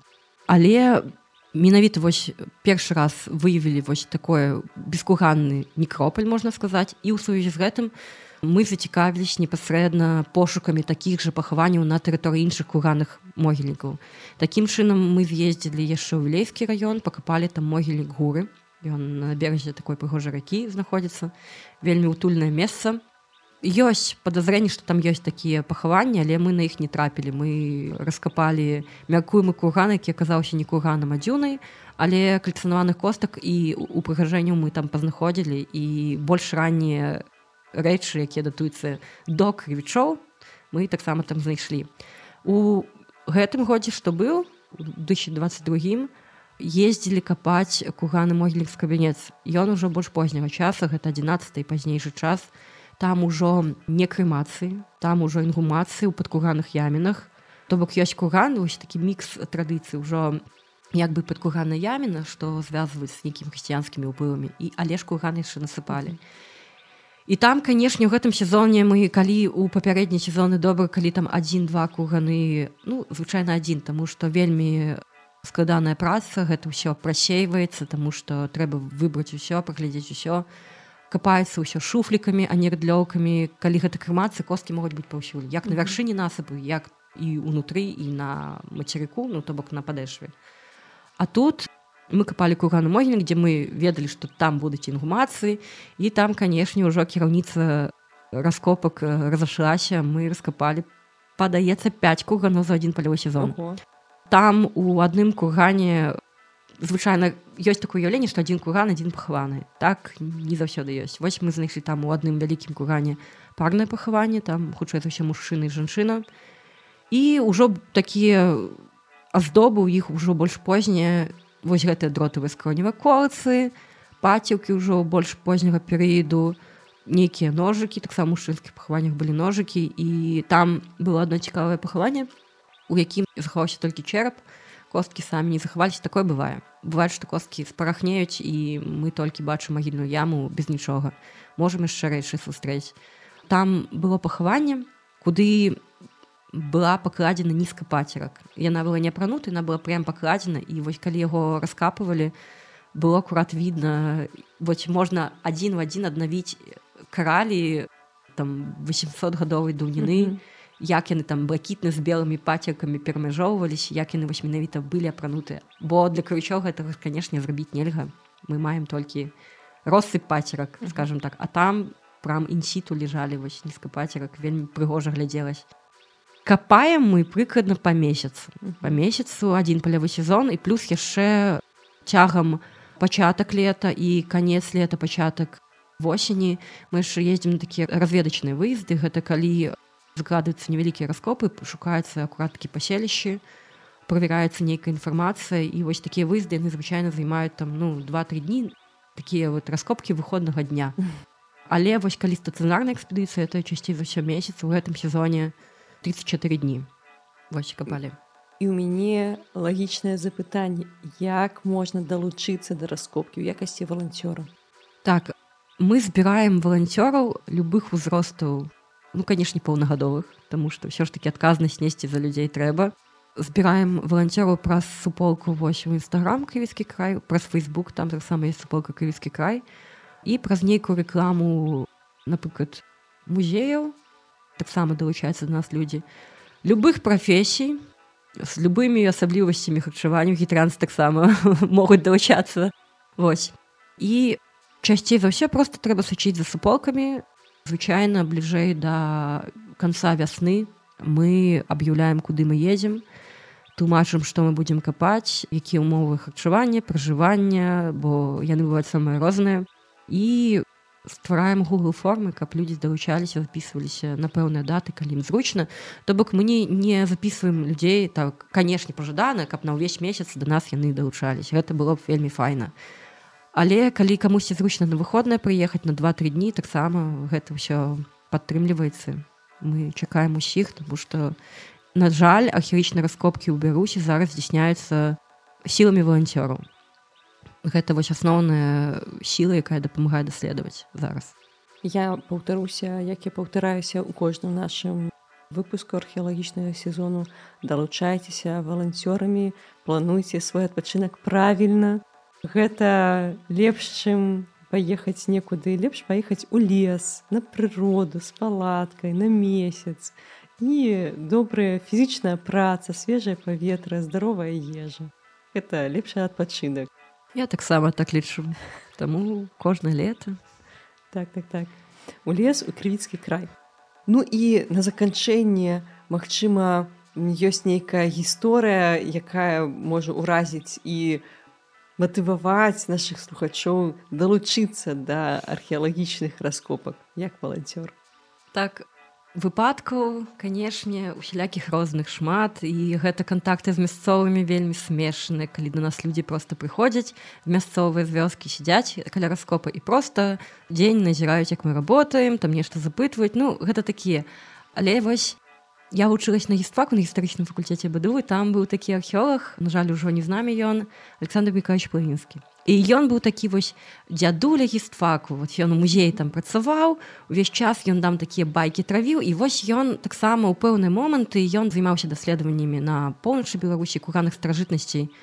Але менавіта вось першы раз выявілі вось такое бескуганны некропаль можна сказаць і ў сувязі з гэтым у мы зацікавілись непасрэдна пошукамі такіх жа пахаванняў на тэрыторыі іншых курганных могільнікаў. Такім чынам мы з'ездзілі яшчэ ў лейскі раён, пакапалі там могільнік гуры. Ён на беразе такой прыгожай ракі знаходзіцца вельмі утульнае месца. Ёсць падазрэнне, што там ёсць такія пахаванні, але мы на іх не трапілі. Мы раскапалі мяркуем курган, які аказаўся не курганам адзюнай, але кальцынаваных костак і упрыгажэнняў мы там пазнаходзілі і больш раннія рэчы якія датуюцца до крывічоў мы таксама там знайшлі. У гэтым годзе што быў 2022 ездзілі капаць куганы могілік кабінец. Ён ужо больш позняга часа гэта 11 пазнейшы час. Там ужо не крымацыі там ужо інгумацыі ў падкуганых ямінах. То бок ёсць курган вось такі мікс традыцыі ўжо як бы падкугана яміна што звязваюць з нейкім хрысціянскімі ўплывамі. І але ж курганы яшчэ насыпалі І там канешне у гэтым сезоне мы калі у папярэдні сезоны добра калі там один-два курганы ну звычайна адзін тому что вельмі складаная праца гэта ўсё прасейваецца тому что трэба выбраць усё паглядзець усё капаецца ўсё шуфлікамі а не рыдлёўкамі. Калі гэта крымацца косткі могуць быць паўсюль. Як на вяршыні насыпу як і унутры і на мацерыку ну то бок на падэшве. А тут мы капалі кургану могільнік дзе мы ведалі што там будуць інгумацыі і там канешне ўжо кіраўніца раскопак разашлася мы раскапалі падаецца 5 курганов за адзін палявы сезон. Ого. там у адным кургане звычайна ёсць такое уяўленне што адзін курган адзін пахаваны так не заўсёды ёсць вось мы знайшлі там у адным вялікім кургане парнае пахаванне там хутчэй за ўсё мужчыны жанчына і ўжо такія аздобы ў іх ужо больш познія вось гэтыя дротавыя скроневыя колцы паціўкі ўжо больш позняга перыяду нейкія ножыкі таксама мужчынскіх пахаваннях былі ножыкі і там было одно цікавае пахаванне у якім захаваўся толькі чэрап косткі самі не захаваліся такое бывае. Бывает што косткі спарахнеюць і мы толькі бачым магільную яму без нічога. Можам яшчэ рэчы сустрэць. Там было пахаванне куды была пакладзена нізка пацерак яна была не апранута яна была прям пакладзена і вось калі яго раскапывалі было акурат видно вось можна адзін в адзін аднавіць кралі там 800 гадовай даўніны mm -hmm. як яны там блакітны з белымі пацеркамі перамяжоўваліся як яны вось менавіта былі апранутыя бо для крычоў гэтага канешне зрабіць нельга. Мы маем толькі россып пацерак скажем так. А там прям інсіту лежалі вось нізка пацерак вельмі прыгожа глядзелась капаем мы прыкладна па месяцу. Па месяцу адзін палявы сезон і плюс яшчэ цягам пачатак лета і канец лета пачатак восені. Мы яшчэ ездзім такія разведачныя выезды. Гэта калі згадваюцца невялікія раскопы шукаюцца акураткі паселішчы правяраецца нейкая інфармацыя і вось такія выезды яны звычайна займаюць там ну два-тры дні такія вот раскопкі выходнага дня. Але вось калі стацыянарная экспедыцыя то часцей за ўсё месяц у гэтым сезоне 34 дні вось капалі і у мяне лагічнае запытанне як можна далучыцца да раскопкі ў якасці валанцёра так мы збіраем валанцёраў любых узростаў ну канешне паўнагадовых тому что ўсё ж таки адказнасць несці за людзей трэба збіраем валанцёру праз суполку вось у нстаграм крывіцкі край праз фейсбук там таксама есть суполка крывіцкі край і праз нейкую рэкламу напрыклад музеяў таксама далучаюцца до нас людзі любых прафесій з любымі асаблівасцямі харчавання гітранс таксама могуць далучацца вось і часцей за ўсё просто трэба сачыць за суполкамі звычайна бліжэй да конца вясны мы аб'яўляем куды мы едзем тлумачым што мы будзем капаць якія ўмовы харчавання пражывання бо яны бываюць самыя розныя. І ствараем google формы каб людзі далучаліся записываліся на пэўныя даты калі ім зручна то бок мы не не записываем людзей так канешне пажадана каб на ўвесь месяц до нас яны далучались гэта было б вельмі файна Але калі камусьці зручна на выходнае прыехаць на два-тры дні таксама гэта ўсё падтрымліваецца. Мы чакаем усіх, тому што на жаль, археічныя раскопкі ў Бярусі зараз здзяйсняюцца сіламі валанцёраў. Гэта вось асноўная сіла, якая дапамагае даследаваць зараз. Я паўтаруся, як я паўтараюся ў кожным нашым выпуску археалагічнага сезону, далучайцеся валанцёрамі, плануйце свой адпачынак правільна, гэта лепш чым паехаць некуды лепш паехаць у лес на прыроду з палаткай на месяц. І добрая фізічная праца свежае паветра здаровая ежа. Это лепшы адпачынак я таксама так лічу. Таму кожна лета так так так. У лес у крывіцкі край. Ну і на заканчэнне магчыма ёсць нейкая гісторыя якая можа ўразіць і матываваць наших слухачоў далучыцца да археалагічных раскопак як валанцёр так выпадкаў канешне усялякіх розных шмат і гэта кантакты з мясцовымі вельмі смешаны калі да нас людзі просто прыходзяць мясцовыя вёскі сядзяць каля раскопа і просто дзень назіраюць як мы работаем там нешта запытваюць. Ну гэта такія. Але вось я вучылась на гістфаку на гістарычным факультэце баду там быў такі археолог на жаль ужо не з намі ён александр бекач плавінскі і ён быў такі вось дзядуля гістфаку вот ён у музеі там працаваў увесь час ён дам такія байкі травіў і вось ён таксама ў пэўныя моманты ён займаўся даследаваннямі на поўначы беларусі кураных старажытнасцей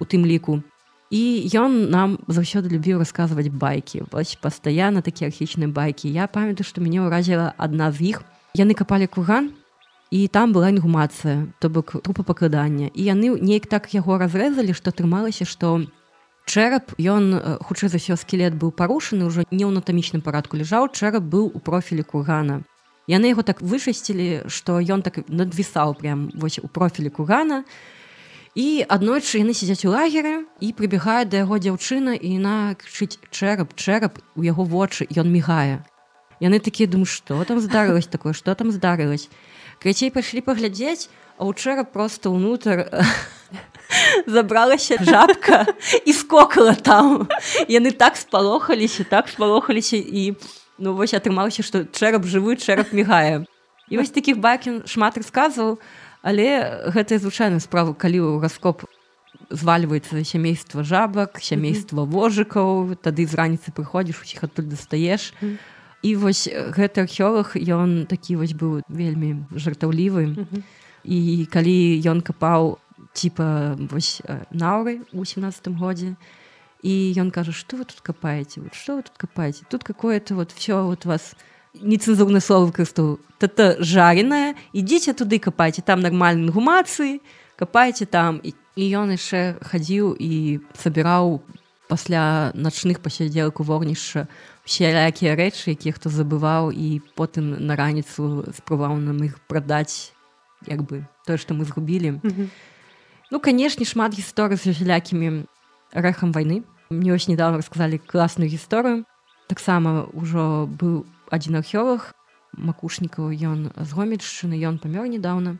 у тым ліку і ён нам заўсёды любіў расказваць байкі вось пастаянна такія архічныя байкі я памятаю што мяне ўразіла адна з іх яны капалі курган і там была інгумацыя то бок трупа пакладання. І яны неяк так яго разрэзалі што атрымалася што чэрап ён хутчэй за ўсё скелет быў парушаны ўжо не ў анатамічным парадку ляжаў чэрап быў у профілі кургана. Яны яго так вышасцілі што ён так надвісаў прям вось у профілі кургана. І аднойчы яны сядзяць у лагеры і прыбегае да яго дзяўчына і на крычыць чэрап чэрап! У яго вочы ён мігае. Яны такія думаю што там здарылось такое? Што там здарылось Крыцей пайшлі паглядзець, а ўчора просто ўнутр забралася жабка і скокала там. Яны так спалохаліся, так спалохаліся і ну вось атрымаўся што чэрап жывы чэрап мігае і вось такіх бакін шмат расказваў але гэтая звычайная справа калі ў раскоп звальваецца сямейства жабак сямейства вожыкаў тады з раніцы прыходзіш усіх адтуль дастаеш і вось гэты археолог ён такі вось быў вельмі жартаўлівы. І калі ён капаў типа вось наўры у 17 годзе і ён кажа что вы тут капаеце? Вот что вы тут капаеце? Тут какое-то вот все вот вас нецэнзурны слово выкарыстаў это жареная ідзіце туды капайце там нармальны гумацыі капайце там і ён яшчэ хадзіў і сабіраў пасля начных пасядзелак у вогнішча всякія рэчы якія хто забываў і потым на раніцу спрабаваў нам іх прадаць як бы тое што мы згубілі. Mm -hmm. ну канешне шмат гісторый з усялякімі рэхам вайны. Мне вось недавно рассказалі класную гісторыю. Таксама ўжо быў адзін археолог макушнікаў ён з гомельшчыны ён памёр недавно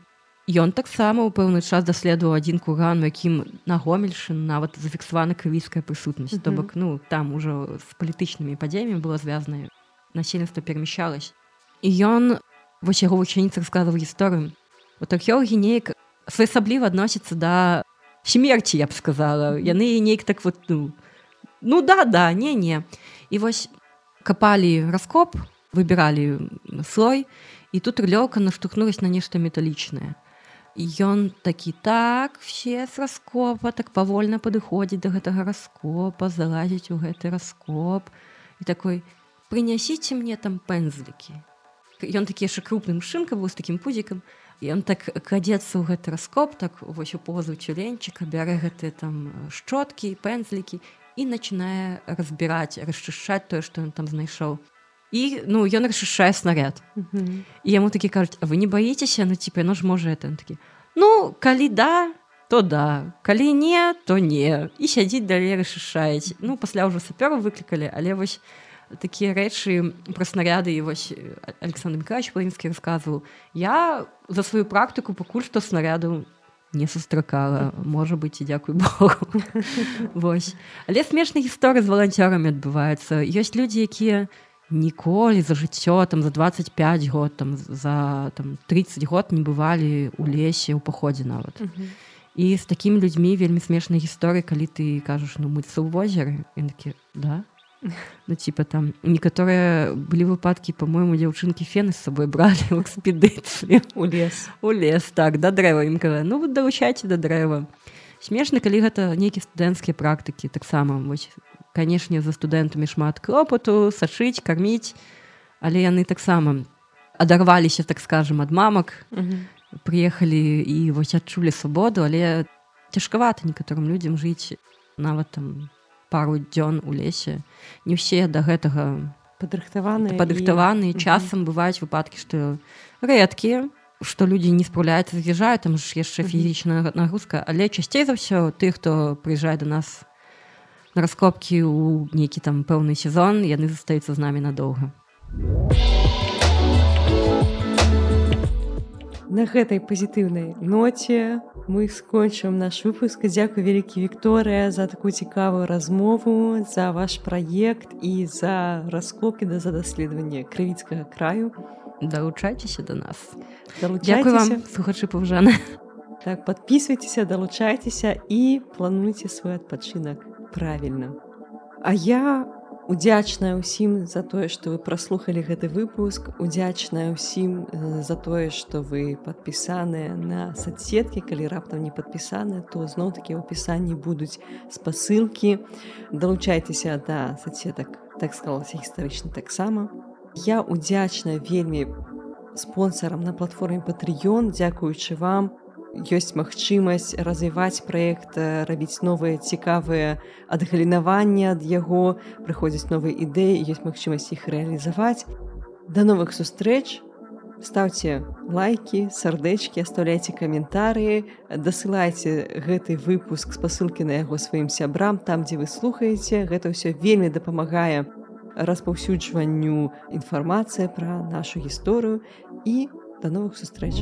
ён таксама ў пэўны час даследаваў адзін курган якім на гомельшын нават зафіксавана крывійская прысутнасць. Mm -hmm. то бок ну там ужо з палітычнымі падзеямі было звязанае насельніцтва перамяшалось і ён вось яго вучаніца расказваў гісторыю. Вот археолагі неяк своеасабліва адносіцца да смерці я б сказала. Яны нейк так вот ну ну да да не не. І вось капалі раскоп выбіралі слой і тут рылёўка наштухнулась на нешта металічнае ён такі так все з раскопа так павольна падыходзіць до гэтага раскопа залазіць у гэты раскоп і такой прынясіце мне там пэнзлікі ён такі яшчэ крупным шынка быў з такім пузікам. Ён так кладзецца ў гэты раскоп так вось у позу чуленчыка бярэ гэтыя там шчоткі пэнзлікі і начинае разбіраць расчышчаць тое што ён там знайшоў і ну ён расчышчае снаряд. Mm -hmm. і яму такі кажуць вы не баіцеся ну типа ну ж можа это такі ну калі да то да калі не то не і сядзіць далей расчышаюць ну пасля ўжо сапёру выклікалі але вось такія рэчы пра снаряды і вось александр микач плынскі расказваў я за сваю практыку пакуль што снаряду не сустракала можа быць і дзякуй богу вось але смешныя гісторыі з валанцёрамі адбываюцца ёсць людзі якія ніколі за жыццё там за 25 год там за там 30 год не бывалі ў лесе ў паходзе нават. І з такімі людзьмі вельмі смешныя гісторыі калі ты кажаш ну мыцца ў возеры такі да ну типа там некаторыя былі выпадкі по-моему дзяўчынкі фены з сабой бралі ў экспедыцыі у лес. У лес так да дрэва. Ім каза ну вы далучайце да дрэва смешна калі гэта нейкія студэнцкія практыкі таксама вось канешне за студэнтамі шмат клопату сашыць карміць але яны таксама адарваліся так скажем ад мамак. Прыехалі і вось адчулі свабоду але цяжкавата некаторым людзям жыць нават там пару дзён у лесе. Не ўсе да гэтага падрыхтаваны падрыхтаваны і... часам бываюць выпадкі што рэдкія што людзі не спраўляюцца з'язджаюць там ж яшчэ фізічная нагрузка. Але часцей за ўсё ты хто прыязджае до нас на раскопкі ў нейкі там пэўны сезон яны застаюцца з намі надоўга. На гэтай пазітыўнай ноце мы скончым наш выпуск. Дзякуй вялікі Вікторыя за такую цікавую размову за ваш праект і за раскопкі да за даследаванне крывіцкага краю. Далучайцеся до нас. Дякую вам слухачы паўжаны так подписывайтеся далучайцеся і плануйце свой адпачынак правільна А я удзячная ўсім за тое што вы праслухалі гэты выпуск. Удзячная ўсім э, за тое што вы падпісаныя на соцсеткі. Калі раптам не падпісаны то зноў такі ў опісанні будуць спасылкі. Далучайцеся да соцсетак так сказалася гістарычна таксама. Я удзячная вельмі спонсорам на платформе патрыён дзякуючы вам ёсць магчымасць развіваць праект рабіць новыя цікавыя адгалінаванні ад яго прыходзяць новыя ідэі ёсць магчымасць іх рэалізаваць. Да новых сустрэч. Ставце лайки сардэчкі оставляйте каментарыі дасылайце гэты выпуск спасылкі на яго сваім сябрам там дзе вы слухаеце. Гэта ўсё вельмі дапамагае распаўсюджванню інфармацыя пра нашу гісторыю. І До новых встреч!